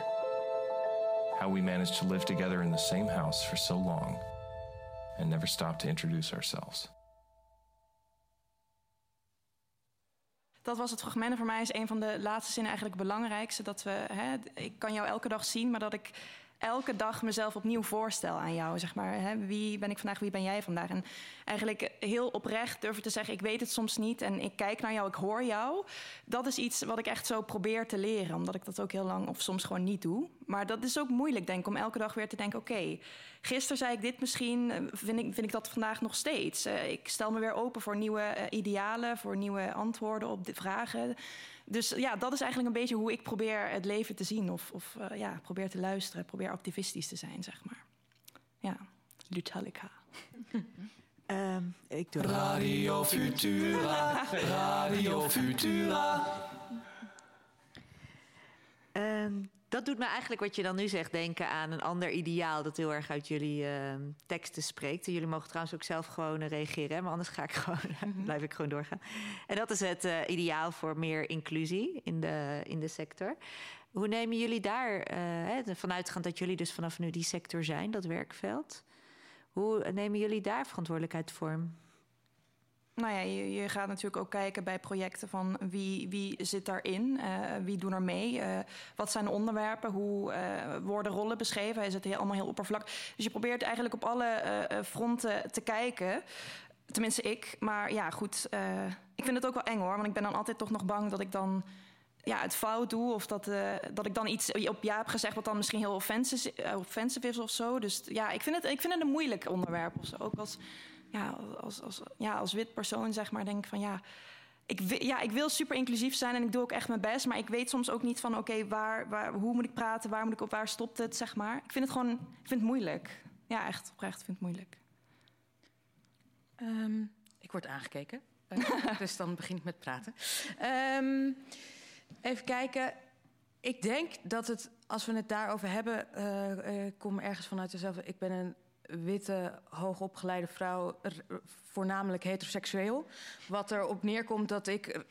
how we managed to live together in the same house for so long and never stop to introduce ourselves. Dat was het fragment. En voor mij is een van de laatste zinnen eigenlijk het belangrijkste. Dat we, hè, ik kan jou elke dag zien, maar dat ik elke dag mezelf opnieuw voorstel aan jou. Zeg maar, hè, wie ben ik vandaag, wie ben jij vandaag? En eigenlijk heel oprecht durven te zeggen, ik weet het soms niet. En ik kijk naar jou, ik hoor jou. Dat is iets wat ik echt zo probeer te leren. Omdat ik dat ook heel lang of soms gewoon niet doe. Maar dat is ook moeilijk, denk ik, om elke dag weer te denken... oké, gisteren zei ik dit misschien, eh, vind ik, vind ik dat vandaag nog steeds. Eh, ik stel me weer open voor nieuwe eh, idealen, voor nieuwe antwoorden op de vragen. Dus ja, dat is eigenlijk een beetje hoe ik probeer het leven te zien. Of, of ja, probeer te luisteren, probeer activistisch te zijn, zeg maar. Ja, Lutallica. Ehm, ik doe Radio Futura, Radio Futura. Ehm, dat doet me eigenlijk wat je dan nu zegt denken aan een ander ideaal dat heel erg uit jullie uh, teksten spreekt. En jullie mogen trouwens ook zelf gewoon uh, reageren, maar anders ga ik gewoon, mm-hmm. blijf ik gewoon doorgaan. En dat is het uh, ideaal voor meer inclusie in de, in de sector. Hoe nemen jullie daar, hè, vanuitgaand dat jullie dus vanaf nu die sector zijn, dat werkveld, hoe nemen jullie daar verantwoordelijkheid voor? Nou ja, je, je, gaat natuurlijk ook kijken bij projecten van wie, wie zit daarin, uh, wie doen er mee, uh, wat zijn de onderwerpen, hoe uh, worden rollen beschreven. Is het heel, allemaal heel oppervlakkig. Dus je probeert eigenlijk op alle fronten te kijken. Tenminste, ik. Maar ja, goed. ik vind het ook wel eng hoor, want ik ben dan altijd toch nog bang dat ik dan ja, het fout doe. Of dat, dat ik dan iets op ja heb gezegd wat dan misschien heel offensive, offensive is of zo. Dus ja, ik vind het, ik vind het een moeilijk onderwerp of zo. Ook als ja, als, als, ja, als wit persoon zeg maar, denk ik van ja. Ik, ja, ik wil super inclusief zijn en ik doe ook echt mijn best. Maar ik weet soms ook niet van oké, waar, waar, hoe moet ik praten? Waar moet ik op? Waar stopt het? Zeg maar. Ik vind het gewoon ik vind het moeilijk. Ja, echt oprecht. Vind het moeilijk. Um, ik word aangekeken. Uh, dus dan begin ik met praten. Um, even kijken. Ik denk dat het, als we het daarover hebben, uh, uh, kom ergens vanuit dezelfde. Ik ben een witte, hoogopgeleide vrouw, voornamelijk heteroseksueel. Wat erop neerkomt dat ik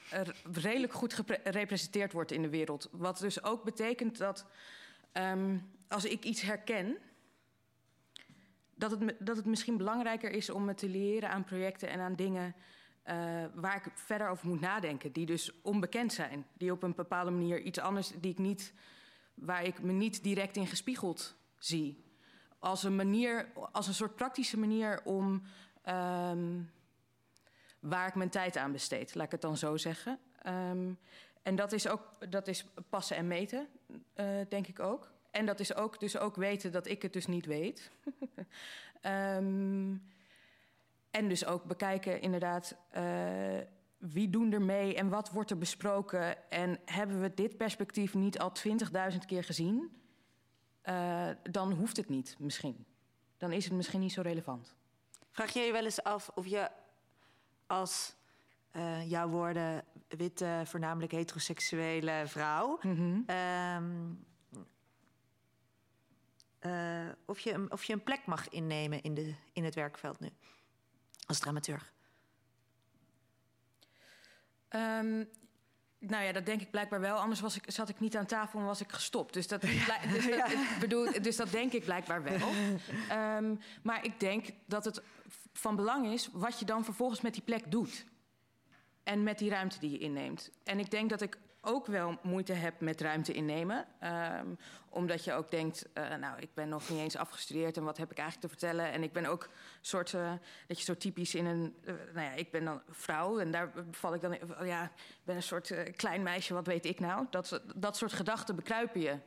redelijk goed gerepresenteerd word in de wereld. Wat dus ook betekent dat um, als ik iets herken. Dat het, dat het misschien belangrijker is om me te leren aan projecten en aan dingen uh, waar ik verder over moet nadenken. Die dus onbekend zijn. Die op een bepaalde manier iets anders, die ik niet, waar ik me niet direct in gespiegeld zie als een manier, als een soort praktische manier om um, waar ik mijn tijd aan besteed, laat ik het dan zo zeggen. Um, en dat is ook dat is passen en meten, uh, denk ik ook. En dat is ook dus ook weten dat ik het dus niet weet. um, en dus ook bekijken inderdaad uh, wie doen er mee en wat wordt er besproken en hebben we dit perspectief niet al 20.000 keer gezien? uh, dan hoeft het niet misschien. Dan is het misschien niet zo relevant. Vraag je je wel eens af of je als uh, jouw woorden witte, voornamelijk heteroseksuele vrouw. Mm -hmm. um, uh, of, je, of je een plek mag innemen in, de, in het werkveld nu, als dramaturg? Um, nou ja, dat denk ik blijkbaar wel. Anders was ik, zat ik niet aan tafel en was ik gestopt. Dus dat, dus dat, bedoel, dus dat denk ik blijkbaar wel. Um, maar ik denk dat het van belang is wat je dan vervolgens met die plek doet. En met die ruimte die je inneemt. En ik denk dat ik ook wel moeite heb met ruimte innemen. Um, omdat je ook denkt, uh, nou, ik ben nog niet eens afgestudeerd... en wat heb ik eigenlijk te vertellen? En ik ben ook soort, uh, dat je zo typisch in een... Uh, nou ja, ik ben dan vrouw en daar val ik dan... In, ja, ik ben een soort klein meisje, wat weet ik nou? Dat, dat soort gedachten bekruipen je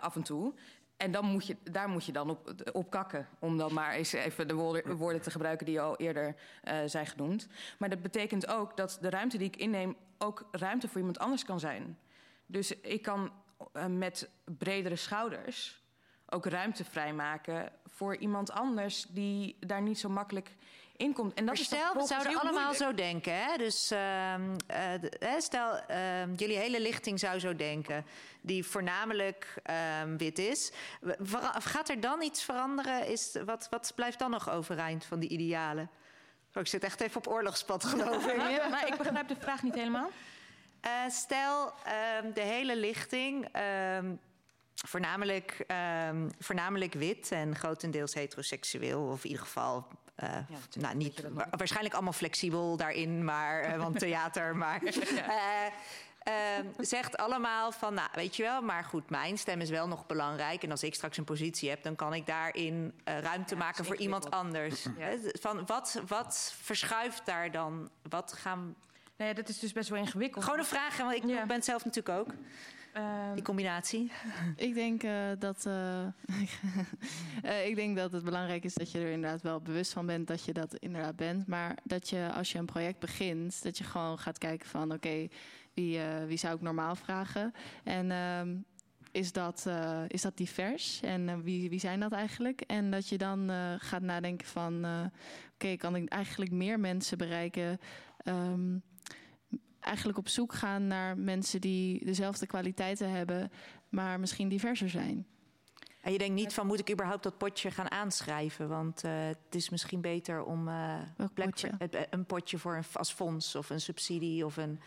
af en toe. En dan moet je, daar moet je dan op, op kakken. Om dan maar eens even de woorden, te gebruiken die al eerder uh, zijn genoemd. Maar dat betekent ook dat de ruimte die ik inneem ook ruimte voor iemand anders kan zijn. Dus ik kan uh, met bredere schouders ook ruimte vrijmaken voor iemand anders die daar niet zo makkelijk inkomt. En dat maar stel, we zouden allemaal moeilijk. zo denken. Hè? Dus uh, uh, stel, uh, jullie hele lichting zou zo denken, die voornamelijk ehm, wit is. Gaat er dan iets veranderen? Is, wat, wat blijft dan nog overeind van die idealen? Oh, ik zit echt even op oorlogspad, geloof ik. ja, maar ik begrijp de vraag niet helemaal. Uh, stel, de hele lichting, voornamelijk, um, voornamelijk wit en grotendeels heteroseksueel, of in ieder geval. Uh, ja, nou, niet, waarschijnlijk allemaal flexibel daarin, maar, uh, want theater, maar. Uh, zegt allemaal van, nou weet je wel, maar goed, mijn stem is wel nog belangrijk. En als ik straks een positie heb, dan kan ik daarin ruimte ja, maken voor iemand anders. Ja. Van wat, wat verschuift daar dan? Wat gaan. Nee, dat is dus best wel ingewikkeld. Gewoon een vraag, want ik ben het zelf natuurlijk ook. Uh, die combinatie? Ik denk, uh, dat, uh, ik denk dat het belangrijk is dat je er inderdaad wel bewust van bent dat je dat inderdaad bent. Maar dat je als je een project begint, dat je gewoon gaat kijken van oké, okay, wie, wie zou ik normaal vragen? En ehm, is dat, is dat divers en wie, wie zijn dat eigenlijk? En dat je dan gaat nadenken van, oké, okay, kan ik eigenlijk meer mensen bereiken? Um, eigenlijk op zoek gaan naar mensen die dezelfde kwaliteiten hebben maar misschien diverser zijn. En je denkt niet van, moet ik überhaupt dat potje gaan aanschrijven? Want uh, het is misschien beter om uh, potje? Voor, een potje voor een, als fonds of een subsidie of een...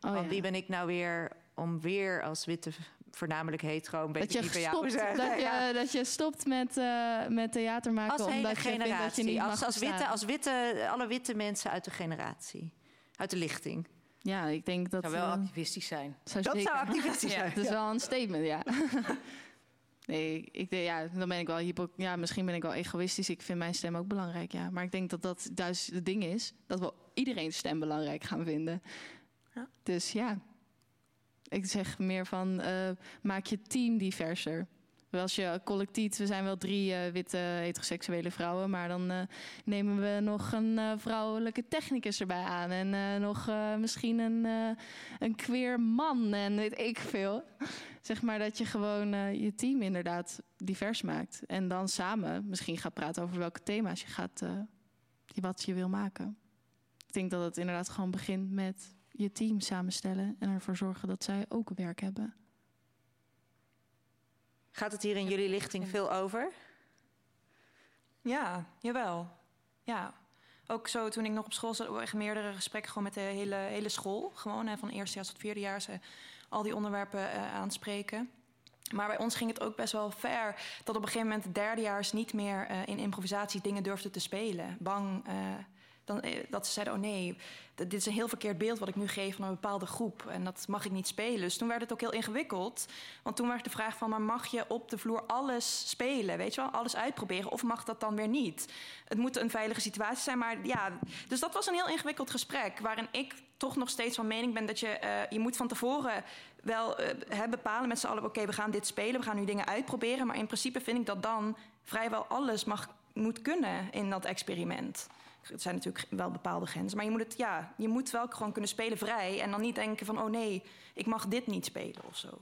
Oh, want ja. wie ben ik nou weer om weer als witte, voornamelijk hetero, een dat beetje je jou stopt, zeggen. dat, je, dat je stopt met, uh, met theater maken Als hele omdat je vindt dat je generatie, niet als, mag als, witte, als witte, alle witte mensen uit de generatie, uit de lichting. Ja, ik denk dat... zou wel eh, activistisch zijn. zou Dat zeker- zou activistisch zijn, Dat is ja. wel een statement, ja. nee, ik, denk, ja, dan ben ik wel hypo, ja, misschien ben ik wel egoïstisch. Ik vind mijn stem ook belangrijk, ja. Maar ik denk dat dat juist het ding is. Dat we iedereen stem belangrijk gaan vinden. Dus ja, ik zeg meer van eh, maak je team diverser. Als je collectief, we zijn wel drie eh, witte heteroseksuele vrouwen, maar dan eh, nemen we nog een eh, vrouwelijke technicus erbij aan. En nog misschien een, een queer man en weet ik veel. Zeg maar dat je gewoon je team inderdaad divers maakt. En dan samen misschien gaat praten over welke thema's je gaat, wat je wil maken. Ik denk dat het inderdaad gewoon begint met je team samenstellen en ervoor zorgen dat zij ook werk hebben. Gaat het hier in jullie lichting veel over? Ja, jawel. Ja. Ook zo toen ik nog op school zat, echt meerdere gesprekken gewoon met de hele, hele school. Gewoon hè, van eerstejaars tot vierdejaars. eh, al die onderwerpen eh, aanspreken. Maar bij ons ging het ook best wel ver. Dat op een gegeven moment de derdejaars niet meer eh, in improvisatie dingen durfden te spelen. Bang eh, dan, eh, dat ze zeiden, oh nee, dit is een heel verkeerd beeld wat ik nu geef van een bepaalde groep. En dat mag ik niet spelen. Dus toen werd het ook heel ingewikkeld. Want toen werd de vraag van, maar mag je op de vloer alles spelen? Weet je wel, alles uitproberen? Of mag dat dan weer niet? Het moet een veilige situatie zijn, maar ja... Dus dat was een heel ingewikkeld gesprek. Waarin ik toch nog steeds van mening ben dat je... eh, je moet van tevoren wel eh, bepalen met z'n allen... oké, we gaan dit spelen, we gaan nu dingen uitproberen. Maar in principe vind ik dat dan vrijwel alles mag, moet kunnen in dat experiment. Het zijn natuurlijk wel bepaalde grenzen. Maar je moet, het, ja, je moet wel gewoon kunnen spelen vrij. En dan niet denken van, oh nee, ik mag dit niet spelen of zo.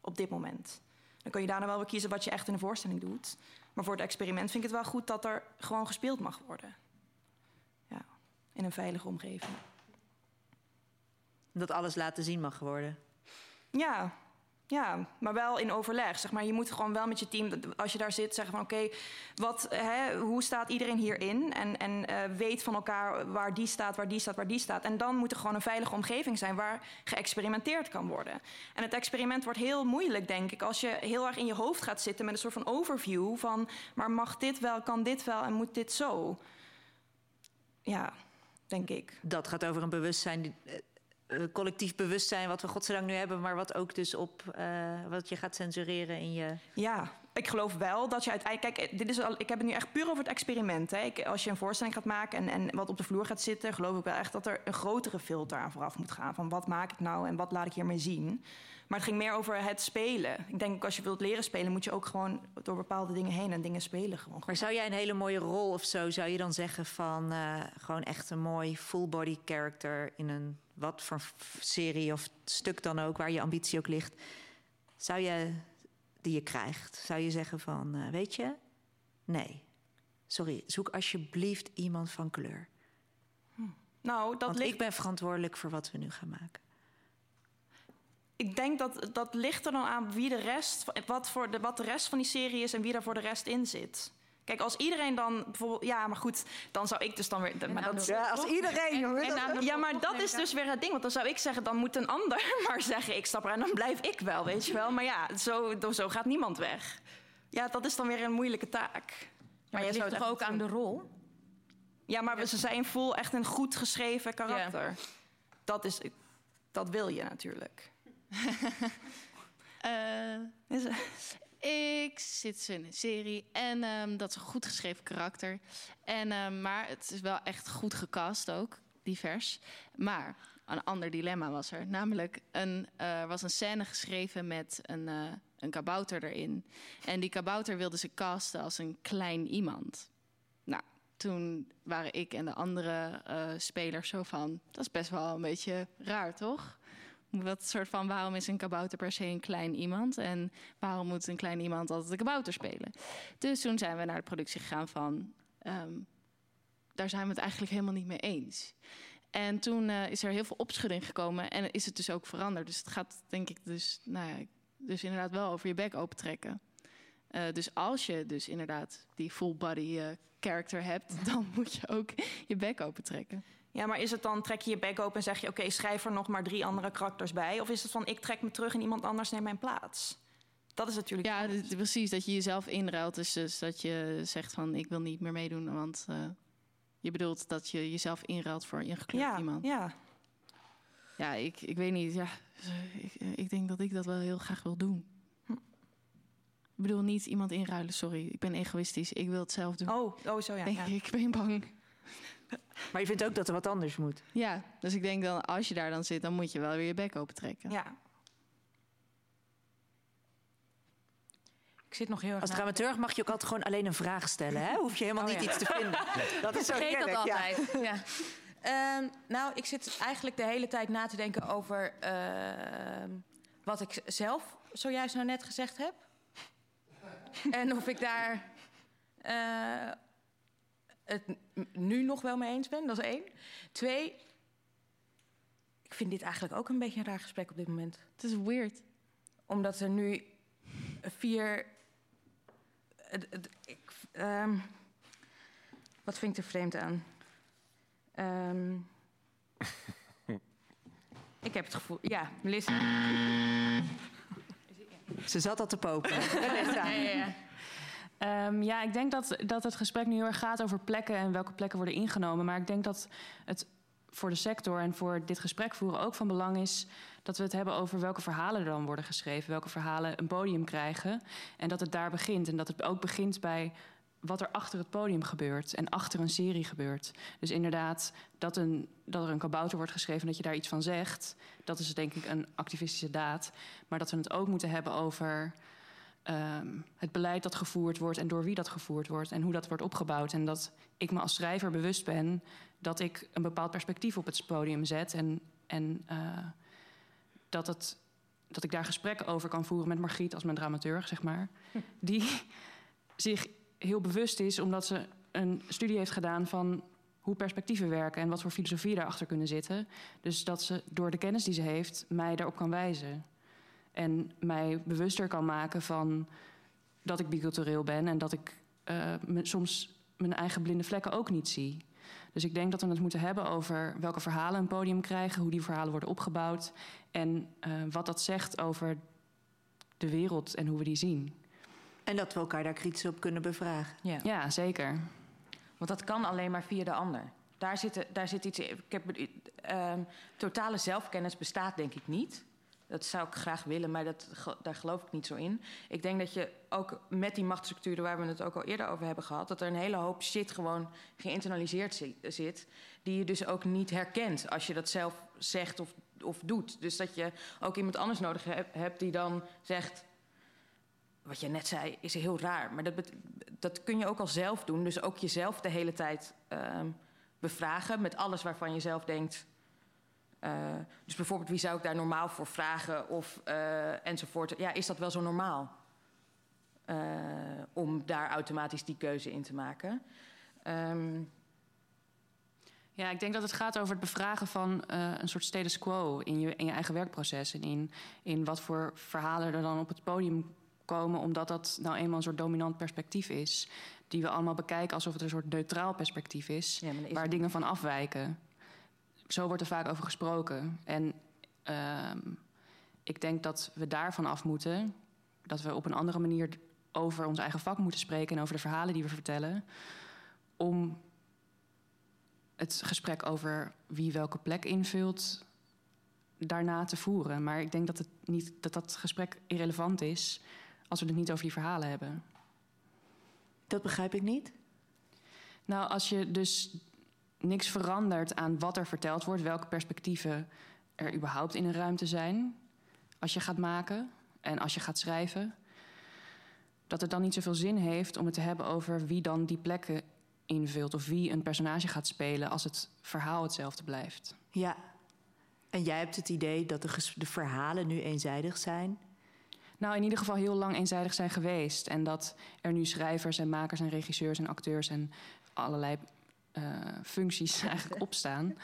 Op dit moment. Dan kun je daarna wel weer kiezen wat je echt in de voorstelling doet. Maar voor het experiment vind ik het wel goed dat er gewoon gespeeld mag worden. Ja, in een veilige omgeving. Dat alles laten zien mag worden. Ja, ja, maar wel in overleg. Zeg maar, je moet gewoon wel met je team, als je daar zit, zeggen van oké, wat, hoe staat iedereen hierin? En, en eh, weet van elkaar waar die staat, waar die staat, waar die staat. En dan moet er gewoon een veilige omgeving zijn waar geëxperimenteerd kan worden. En het experiment wordt heel moeilijk, denk ik, als je heel erg in je hoofd gaat zitten met een soort van overview van, maar mag dit wel, kan dit wel en moet dit zo? Ja, denk ik. Dat gaat over een bewustzijn, die- eh, collectief bewustzijn, wat we godzijdank nu hebben, maar wat ook dus op eh, wat je gaat censureren in je. Ja, ik geloof wel dat je uiteindelijk. Kijk, dit is al, ik heb het nu echt puur over het experiment. Hè. Ik, als je een voorstelling gaat maken en, en wat op de vloer gaat zitten, geloof ik wel echt dat er een grotere filter aan vooraf moet gaan. Van wat maak ik nou en wat laat ik hiermee zien. Maar het ging meer over het spelen. Ik denk ook als je wilt leren spelen, moet je ook gewoon door bepaalde dingen heen en dingen spelen. Gewoon. Maar zou jij een hele mooie rol of zo, zou je dan zeggen van eh, gewoon echt een mooi full body character in een wat voor serie of stuk dan ook, waar je ambitie ook ligt, zou je die je krijgt, zou je zeggen van, eh, weet je, nee, sorry, zoek alsjeblieft iemand van kleur. Nou, dat Want ligt... ik ben verantwoordelijk voor wat we nu gaan maken. Ik denk dat dat ligt er dan aan wie de rest, wat, voor de, wat de rest van die serie is en wie daar voor de rest in zit. Kijk, als iedereen dan bijvoorbeeld, ja, maar goed, dan zou ik dus dan weer. Maar dat, Ja, als iedereen, En- en dat- ja, maar dat is dus weer het ding, want dan zou ik zeggen, dan moet een ander maar zeggen, ik stap er en dan blijf ik wel, weet je wel. Maar ja, zo, zo gaat niemand weg. Ja, dat is dan weer een moeilijke taak. Maar je ligt toch ook aan de rol? Ja, maar ze zijn vol echt een goed geschreven karakter. Dat, is, dat wil je natuurlijk. Eh, ik zit in een serie en ehm, dat is een goed geschreven karakter. En, ehm, maar het is wel echt goed gecast ook, divers. Maar een ander dilemma was er. Namelijk, een, eh, er was een scène geschreven met een, eh, een kabouter erin. En die kabouter wilde ze casten als een klein iemand. Nou, toen waren ik en de andere eh, spelers zo van... dat is best wel een beetje raar, toch? Wat soort van, waarom is een kabouter per se een klein iemand? En waarom moet een klein iemand altijd een kabouter spelen? Dus toen zijn we naar de productie gegaan van... ehm, daar zijn we het eigenlijk helemaal niet mee eens. En toen eh, is er heel veel opschudding gekomen en is het dus ook veranderd. Dus het gaat denk ik dus, nou ja, Dus inderdaad wel over je bek opentrekken. Uh, dus als je dus inderdaad die full body uh, character hebt, dan moet je ook je bek opentrekken. Ja, maar is het dan, trek je je bek open en zeg je... oké, okay, schrijf er nog maar drie andere karakters bij? Of is het van, ik trek me terug en iemand anders neemt mijn plaats? Dat is natuurlijk... Ja, precies, dat je jezelf inruilt. Dus, dus, dat je zegt van, ik wil niet meer meedoen. Want uh, je bedoelt dat je jezelf inruilt voor een gekleurd ja, iemand. Ja, ja ik, ik weet niet. Ja, ik, ik denk dat ik dat wel heel graag wil doen. Hm. Ik bedoel niet iemand inruilen, sorry. Ik ben egoïstisch. Ik wil het zelf doen. Oh, oh zo ja. Denk ja. Ik ben bang. Maar je vindt ook dat er wat anders moet. Ja, dus ik denk dan als je daar dan zit, dan moet je wel weer je bek open trekken. Ja. Ik zit nog heel erg Als dramaturg mag je ook altijd gewoon alleen een vraag stellen. Hè? Hoef je helemaal oh, niet ja. iets te vinden. Dat is zo Vergeet dat altijd. Ja. Uh, nou, ik zit eigenlijk de hele tijd na te denken over uh, wat ik zelf zojuist nou net gezegd heb. en of ik daar uh, het nu nog wel mee eens ben, dat is één. Twee, ik vind dit eigenlijk ook een beetje een raar gesprek op dit moment. Het is weird. Omdat er nu vier... Ik, um, wat vind ik er vreemd aan? Um, ik heb het gevoel... Ja, Melissa. Ze zat al te popen. ja, ja, ja. Um, ja, ik denk dat, dat het gesprek nu heel erg gaat over plekken en welke plekken worden ingenomen. Maar ik denk dat het voor de sector en voor dit gesprek voeren ook van belang is dat we het hebben over welke verhalen er dan worden geschreven, welke verhalen een podium krijgen. En dat het daar begint. En dat het ook begint bij wat er achter het podium gebeurt en achter een serie gebeurt. Dus inderdaad, dat, een, dat er een kabouter wordt geschreven en dat je daar iets van zegt, dat is denk ik een activistische daad. Maar dat we het ook moeten hebben over um, het beleid dat gevoerd wordt en door wie dat gevoerd wordt en hoe dat wordt opgebouwd. En dat ik me als schrijver bewust ben dat ik een bepaald perspectief op het podium zet en, en uh, dat, het, dat ik daar gesprekken over kan voeren met Margriet als mijn dramaturg, zeg maar. Die zich heel bewust is omdat ze een studie heeft gedaan van hoe perspectieven werken en wat voor filosofie daarachter kunnen zitten. Dus dat ze door de kennis die ze heeft mij daarop kan wijzen. En mij bewuster kan maken van dat ik bicultureel ben en dat ik uh, me, soms mijn eigen blinde vlekken ook niet zie. Dus ik denk dat we het moeten hebben over welke verhalen een podium krijgen, hoe die verhalen worden opgebouwd en uh, wat dat zegt over de wereld en hoe we die zien. En dat we elkaar daar kritisch op kunnen bevragen. Ja, ja zeker. Want dat kan alleen maar via de ander. Daar zit, daar zit iets in. Ik heb, uh, totale zelfkennis bestaat denk ik niet. Dat zou ik graag willen, maar dat, daar geloof ik niet zo in. Ik denk dat je ook met die machtsstructuren waar we het ook al eerder over hebben gehad, dat er een hele hoop shit gewoon geïnternaliseerd zit, die je dus ook niet herkent als je dat zelf zegt of, of doet. Dus dat je ook iemand anders nodig hebt die dan zegt. Wat je net zei, is heel raar. Maar dat, dat kun je ook al zelf doen. Dus ook jezelf de hele tijd uh, bevragen met alles waarvan je zelf denkt. Uh, dus bijvoorbeeld, wie zou ik daar normaal voor vragen of uh, enzovoort. Ja, is dat wel zo normaal? Uh, om daar automatisch die keuze in te maken. Um, ja, ik denk dat het gaat over het bevragen van een soort status quo in je, in je eigen werkproces. En in, in wat voor verhalen er dan op het podium komen, omdat dat nou eenmaal een soort dominant perspectief is. Die we allemaal bekijken alsof het een soort neutraal perspectief is, ja, is waar het... dingen van afwijken zo wordt er vaak over gesproken. En uh, ik denk dat we daarvan af moeten. Dat we op een andere manier over ons eigen vak moeten spreken en over de verhalen die we vertellen. Om het gesprek over wie welke plek invult daarna te voeren. Maar ik denk dat het niet, dat, dat gesprek irrelevant is als we het niet over die verhalen hebben. Dat begrijp ik niet. Nou, als je dus niks verandert aan wat er verteld wordt, welke perspectieven er überhaupt in een ruimte zijn als je gaat maken en als je gaat schrijven. Dat het dan niet zoveel zin heeft om het te hebben over wie dan die plekken invult of wie een personage gaat spelen als het verhaal hetzelfde blijft. Ja, en jij hebt het idee dat de, de verhalen nu eenzijdig zijn? Nou, in ieder geval heel lang eenzijdig zijn geweest. En dat er nu schrijvers en makers en regisseurs en acteurs en allerlei uh, functies eigenlijk opstaan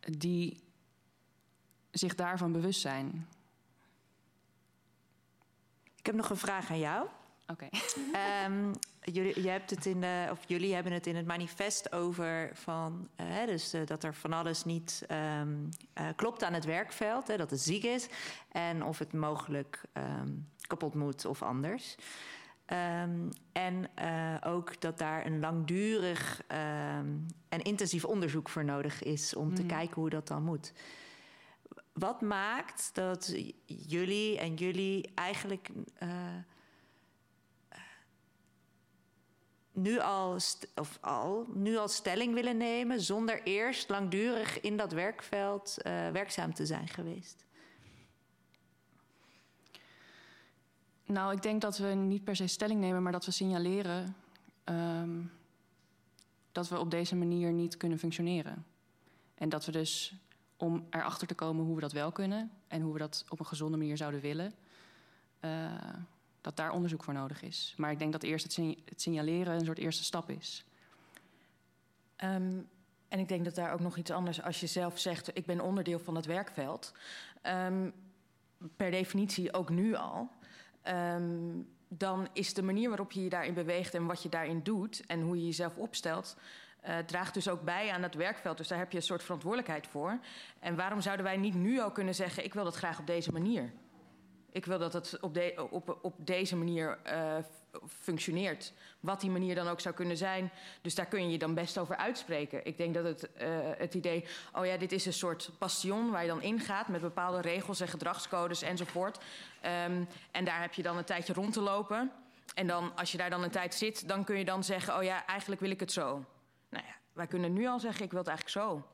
die zich daarvan bewust zijn. Ik heb nog een vraag aan jou. Oké. Ehm, jullie, je hebt het in de, of jullie hebben het in het manifest over van, eh, dus, eh, dat er van alles niet ehm, eh, klopt aan het werkveld, hè, dat het ziek is en of het mogelijk ehm, kapot moet of anders. Ehm, en eh, ook dat daar een langdurig ehm, en intensief onderzoek voor nodig is om te Hmm. kijken hoe dat dan moet. Wat maakt dat jullie en jullie eigenlijk eh, nu, al of al, nu al stelling willen nemen zonder eerst langdurig in dat werkveld eh, werkzaam te zijn geweest? Nou, ik denk dat we niet per se stelling nemen, maar dat we signaleren ehm, dat we op deze manier niet kunnen functioneren. En dat we dus, om erachter te komen hoe we dat wel kunnen en hoe we dat op een gezonde manier zouden willen, eh, dat daar onderzoek voor nodig is. Maar ik denk dat eerst het, sign- het signaleren een soort eerste stap is. Ehm, en ik denk dat daar ook nog iets anders, als je zelf zegt, ik ben onderdeel van het werkveld, ehm, per definitie ook nu al, ehm, dan is de manier waarop je je daarin beweegt en wat je daarin doet en hoe je jezelf opstelt, eh, draagt dus ook bij aan het werkveld. Dus daar heb je een soort verantwoordelijkheid voor. En waarom zouden wij niet nu al kunnen zeggen, ik wil dat graag op deze manier? Ik wil dat het op, de, op, op deze manier eh, functioneert. Wat die manier dan ook zou kunnen zijn. Dus daar kun je je dan best over uitspreken. Ik denk dat het, eh, het idee, oh ja, dit is een soort bastion waar je dan ingaat met bepaalde regels en gedragscodes enzovoort. Ehm, en daar heb je dan een tijdje rond te lopen. En dan, als je daar dan een tijd zit, dan kun je dan zeggen, oh ja, eigenlijk wil ik het zo. Nou ja, wij kunnen nu al zeggen, ik wil het eigenlijk zo.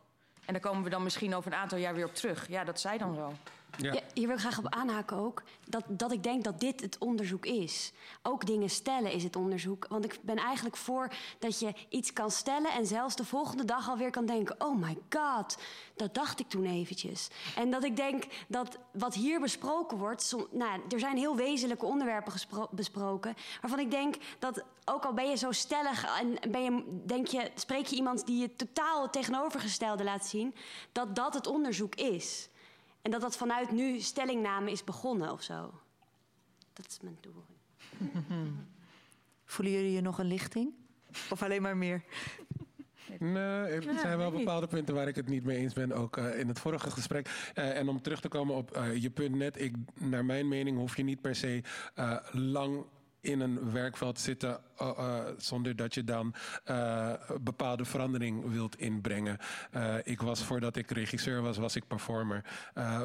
En daar komen we dan misschien over een aantal jaar weer op terug. Ja, dat zij dan zo. Ja. Hier wil ik graag op aanhaken ook. Dat, dat ik denk dat dit het onderzoek is. Ook dingen stellen is het onderzoek. Want ik ben eigenlijk voor dat je iets kan stellen... en zelfs de volgende dag alweer kan denken... oh my god, dat dacht ik toen eventjes. En dat ik denk dat wat hier besproken wordt... nou, er zijn heel wezenlijke onderwerpen besproken... waarvan ik denk dat ook al ben je zo stellig... en ben je, denk je, spreek je iemand die je totaal het tegenovergestelde laat zien... dat dat het onderzoek is... En dat dat vanuit nu stellingname is begonnen of zo. Dat is mijn toevoeging. Voelen jullie je nog een lichting? Of alleen maar meer? Nee, er zijn wel bepaalde punten waar ik het niet mee eens ben, ook eh, in het vorige gesprek. Eh, en om terug te komen op eh, je punt net, ik, naar mijn mening hoef je niet per se eh, lang in een werkveld te zitten eh, eh, zonder dat je dan eh, bepaalde verandering wilt inbrengen. Ik was voordat ik regisseur was, was ik performer.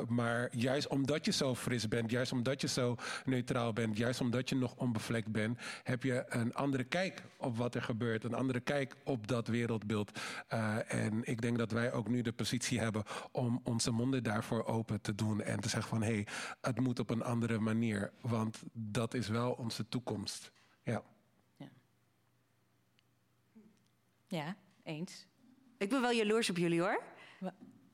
Maar juist omdat je zo fris bent, juist omdat je zo neutraal bent, juist omdat je nog onbevlekt bent, heb je een andere kijk op wat er gebeurt, een andere kijk op dat wereldbeeld. En ik denk dat wij ook nu de positie hebben om onze monden daarvoor open te doen en te zeggen van hé, hey, het moet op een andere manier, want dat is wel onze toekomst. Ja. Ja, eens. Ik ben wel jaloers op jullie hoor.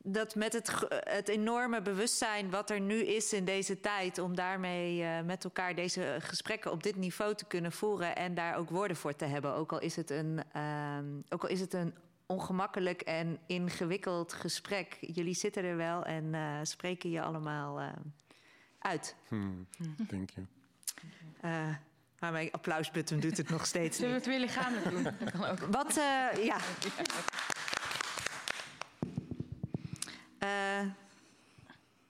Dat met het, het enorme bewustzijn wat er nu is in deze tijd, om daarmee eh, met elkaar deze gesprekken op dit niveau te kunnen voeren en daar ook woorden voor te hebben. Ook al is het een, ehm, ook al is het een ongemakkelijk en ingewikkeld gesprek. Jullie zitten er wel en eh, spreken je allemaal eh, uit. Hmm, Thank you. Eh, maar mijn applausbutton doet het nog steeds Zullen we niet. het weer lichamelijk doen? Dat kan ook. Wat, eh, ja. Eh,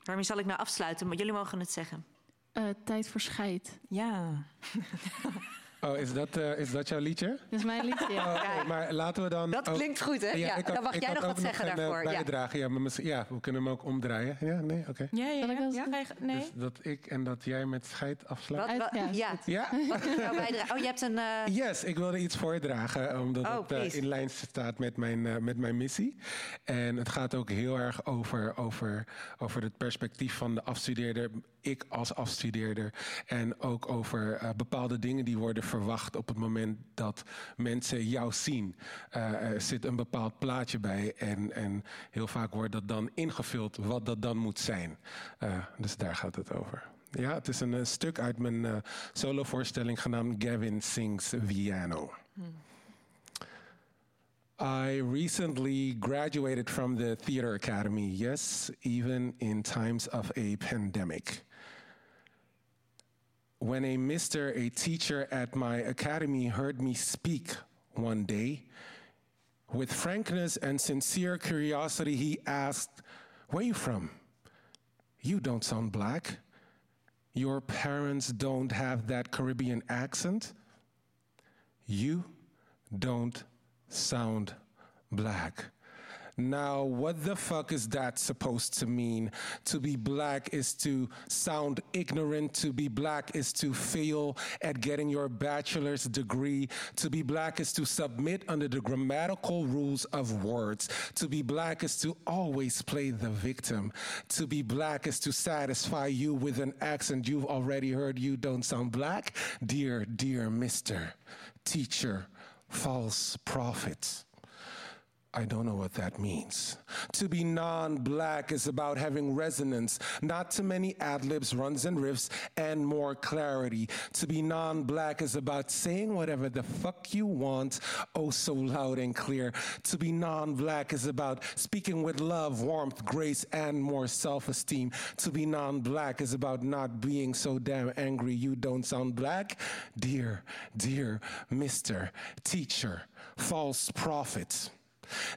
waarmee zal ik nou afsluiten? Maar jullie mogen het zeggen. Eh, tijd voor scheid. Ja. Oh, is dat, eh, is dat jouw liedje? Dat is mijn liedje, ja. Oh, oké, maar laten we dan. Dat ook- klinkt goed, hè? Ja, dan mag jij nog wat zeggen eh, daarvoor, ja. Bijdrage. Ja. maar misschien- ja, we kunnen hem ook omdraaien. Ja, nee, oké. Ja, ja, ja. ja? Nee. Dus dat ik en dat jij met scheid afsluit. Wat, wat- ja. Ja? Wat is jouw bijdrage? Oh, je hebt een... eh, Yes, ik wilde iets voordragen, omdat Oh, het eh, in lijn staat met mijn, eh, met mijn missie. En het gaat ook heel erg over, over, over het perspectief van de afstudeerder, ik als afstudeerder. En ook over eh, bepaalde dingen die worden verwacht op het moment dat mensen jou zien. Eh, er zit een bepaald plaatje bij en, en heel vaak wordt dat dan ingevuld wat dat dan moet zijn. Eh, dus daar gaat het over. Ja, het is een eh, stuk uit mijn eh, solovoorstelling genaamd Gavin Sings Piano. I recently graduated from the Theater Academy, yes, even in times of a pandemic. When a mister, a teacher at my academy, heard me speak one day, with frankness and sincere curiosity, he asked, Where you from? You don't sound black. Your parents don't have that Caribbean accent. You don't sound black. Now, what the fuck is that supposed to mean? To be black is to sound ignorant. To be black is to fail at getting your bachelor's degree. To be black is to submit under the grammatical rules of words. To be black is to always play the victim. To be black is to satisfy you with an accent you've already heard. You don't sound black. Dear, dear Mr. Teacher, false prophet. I don't know what that means. To be non black is about having resonance, not too many ad libs, runs, and riffs, and more clarity. To be non black is about saying whatever the fuck you want, oh so loud and clear. To be non black is about speaking with love, warmth, grace, and more self esteem. To be non black is about not being so damn angry you don't sound black. Dear, dear Mr. Teacher, false prophet.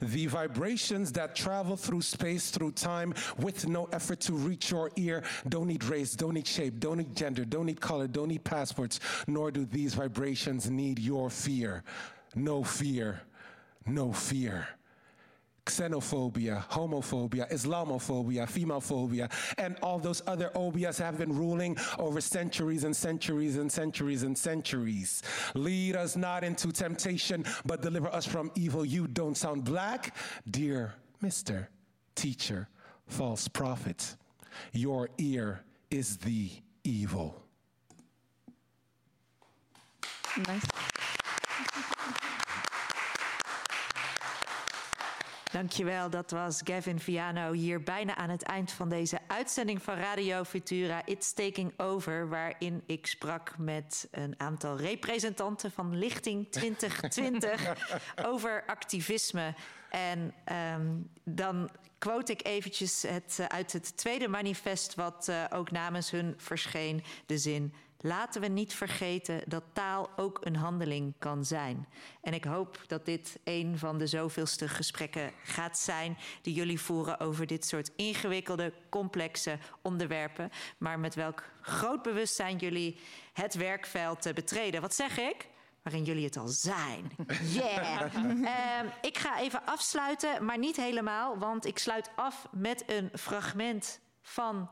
The vibrations that travel through space, through time, with no effort to reach your ear, don't need race, don't need shape, don't need gender, don't need color, don't need passports, nor do these vibrations need your fear. No fear, no fear. Xenophobia, homophobia, Islamophobia, femalephobia, and all those other obias have been ruling over centuries and centuries and centuries and centuries. Lead us not into temptation, but deliver us from evil. You don't sound black, dear Mr. Teacher, false prophet. Your ear is the evil. Nice. Dankjewel, dat was Gavin Viano hier bijna aan het eind van deze uitzending van Radio Futura It's Taking Over, waarin ik sprak met een aantal representanten van Lichting 2020 over activisme. En um, dan quote ik eventjes het, uh, uit het tweede manifest wat uh, ook namens hun verscheen, de zin Laten we niet vergeten dat taal ook een handeling kan zijn. En ik hoop dat dit een van de zoveelste gesprekken gaat zijn die jullie voeren over dit soort ingewikkelde, complexe onderwerpen. Maar met welk groot bewustzijn jullie het werkveld betreden. Wat zeg ik? waarin jullie het al zijn. Yeah! um, ik ga even afsluiten, maar niet helemaal, want ik sluit af met een fragment van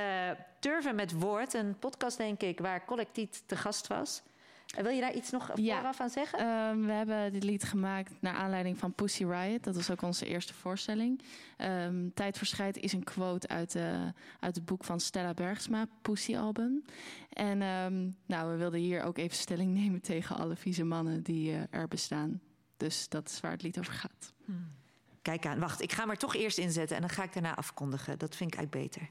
uh, Turven met Woord, een podcast denk ik waar Collectiet te gast was. Uh, wil je daar iets nog vooraf aan zeggen? Um, we hebben dit lied gemaakt naar aanleiding van Pussy Riot. Dat was ook onze eerste voorstelling. Um, Tijd verscheid is een quote uit, uh, uit het boek van Stella Bergsma, Pussy album. En um, nou, we wilden hier ook even stelling nemen tegen alle vieze mannen die uh, er bestaan. Dus dat is waar het lied over gaat. Hmm. Kijk aan, wacht, ik ga hem er toch eerst inzetten en dan ga ik daarna afkondigen. Dat vind ik eigenlijk beter.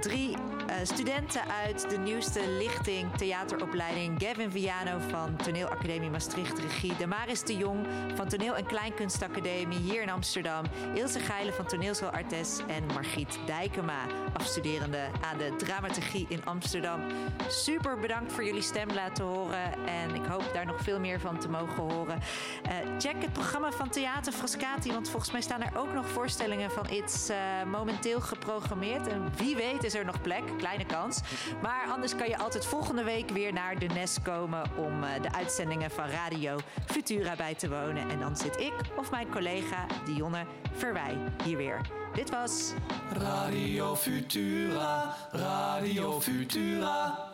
Drie uh, studenten uit de nieuwste lichting theateropleiding. Gavin Viano van Toneelacademie Maastricht Regie. Damaris de Jong van Toneel- en Kleinkunstacademie hier in Amsterdam. Ilse Geile van Toneelschool Artes. En Margriet Dijkema, afstuderende aan de dramaturgie in Amsterdam. Super bedankt voor jullie stem laten horen. En ik hoop daar nog veel meer van te mogen horen. Uh, check het programma van Theater Frascati. Want volgens mij staan er ook nog voorstellingen van It's uh, momenteel geprogrammeerd. En wie weet is er nog plek kleine kans. Maar anders kan je altijd volgende week weer naar de Nest komen om uh, de uitzendingen van Radio Futura bij te wonen. En dan zit ik of mijn collega Dionne Verwij hier weer. Dit was Radio Futura, Radio Futura.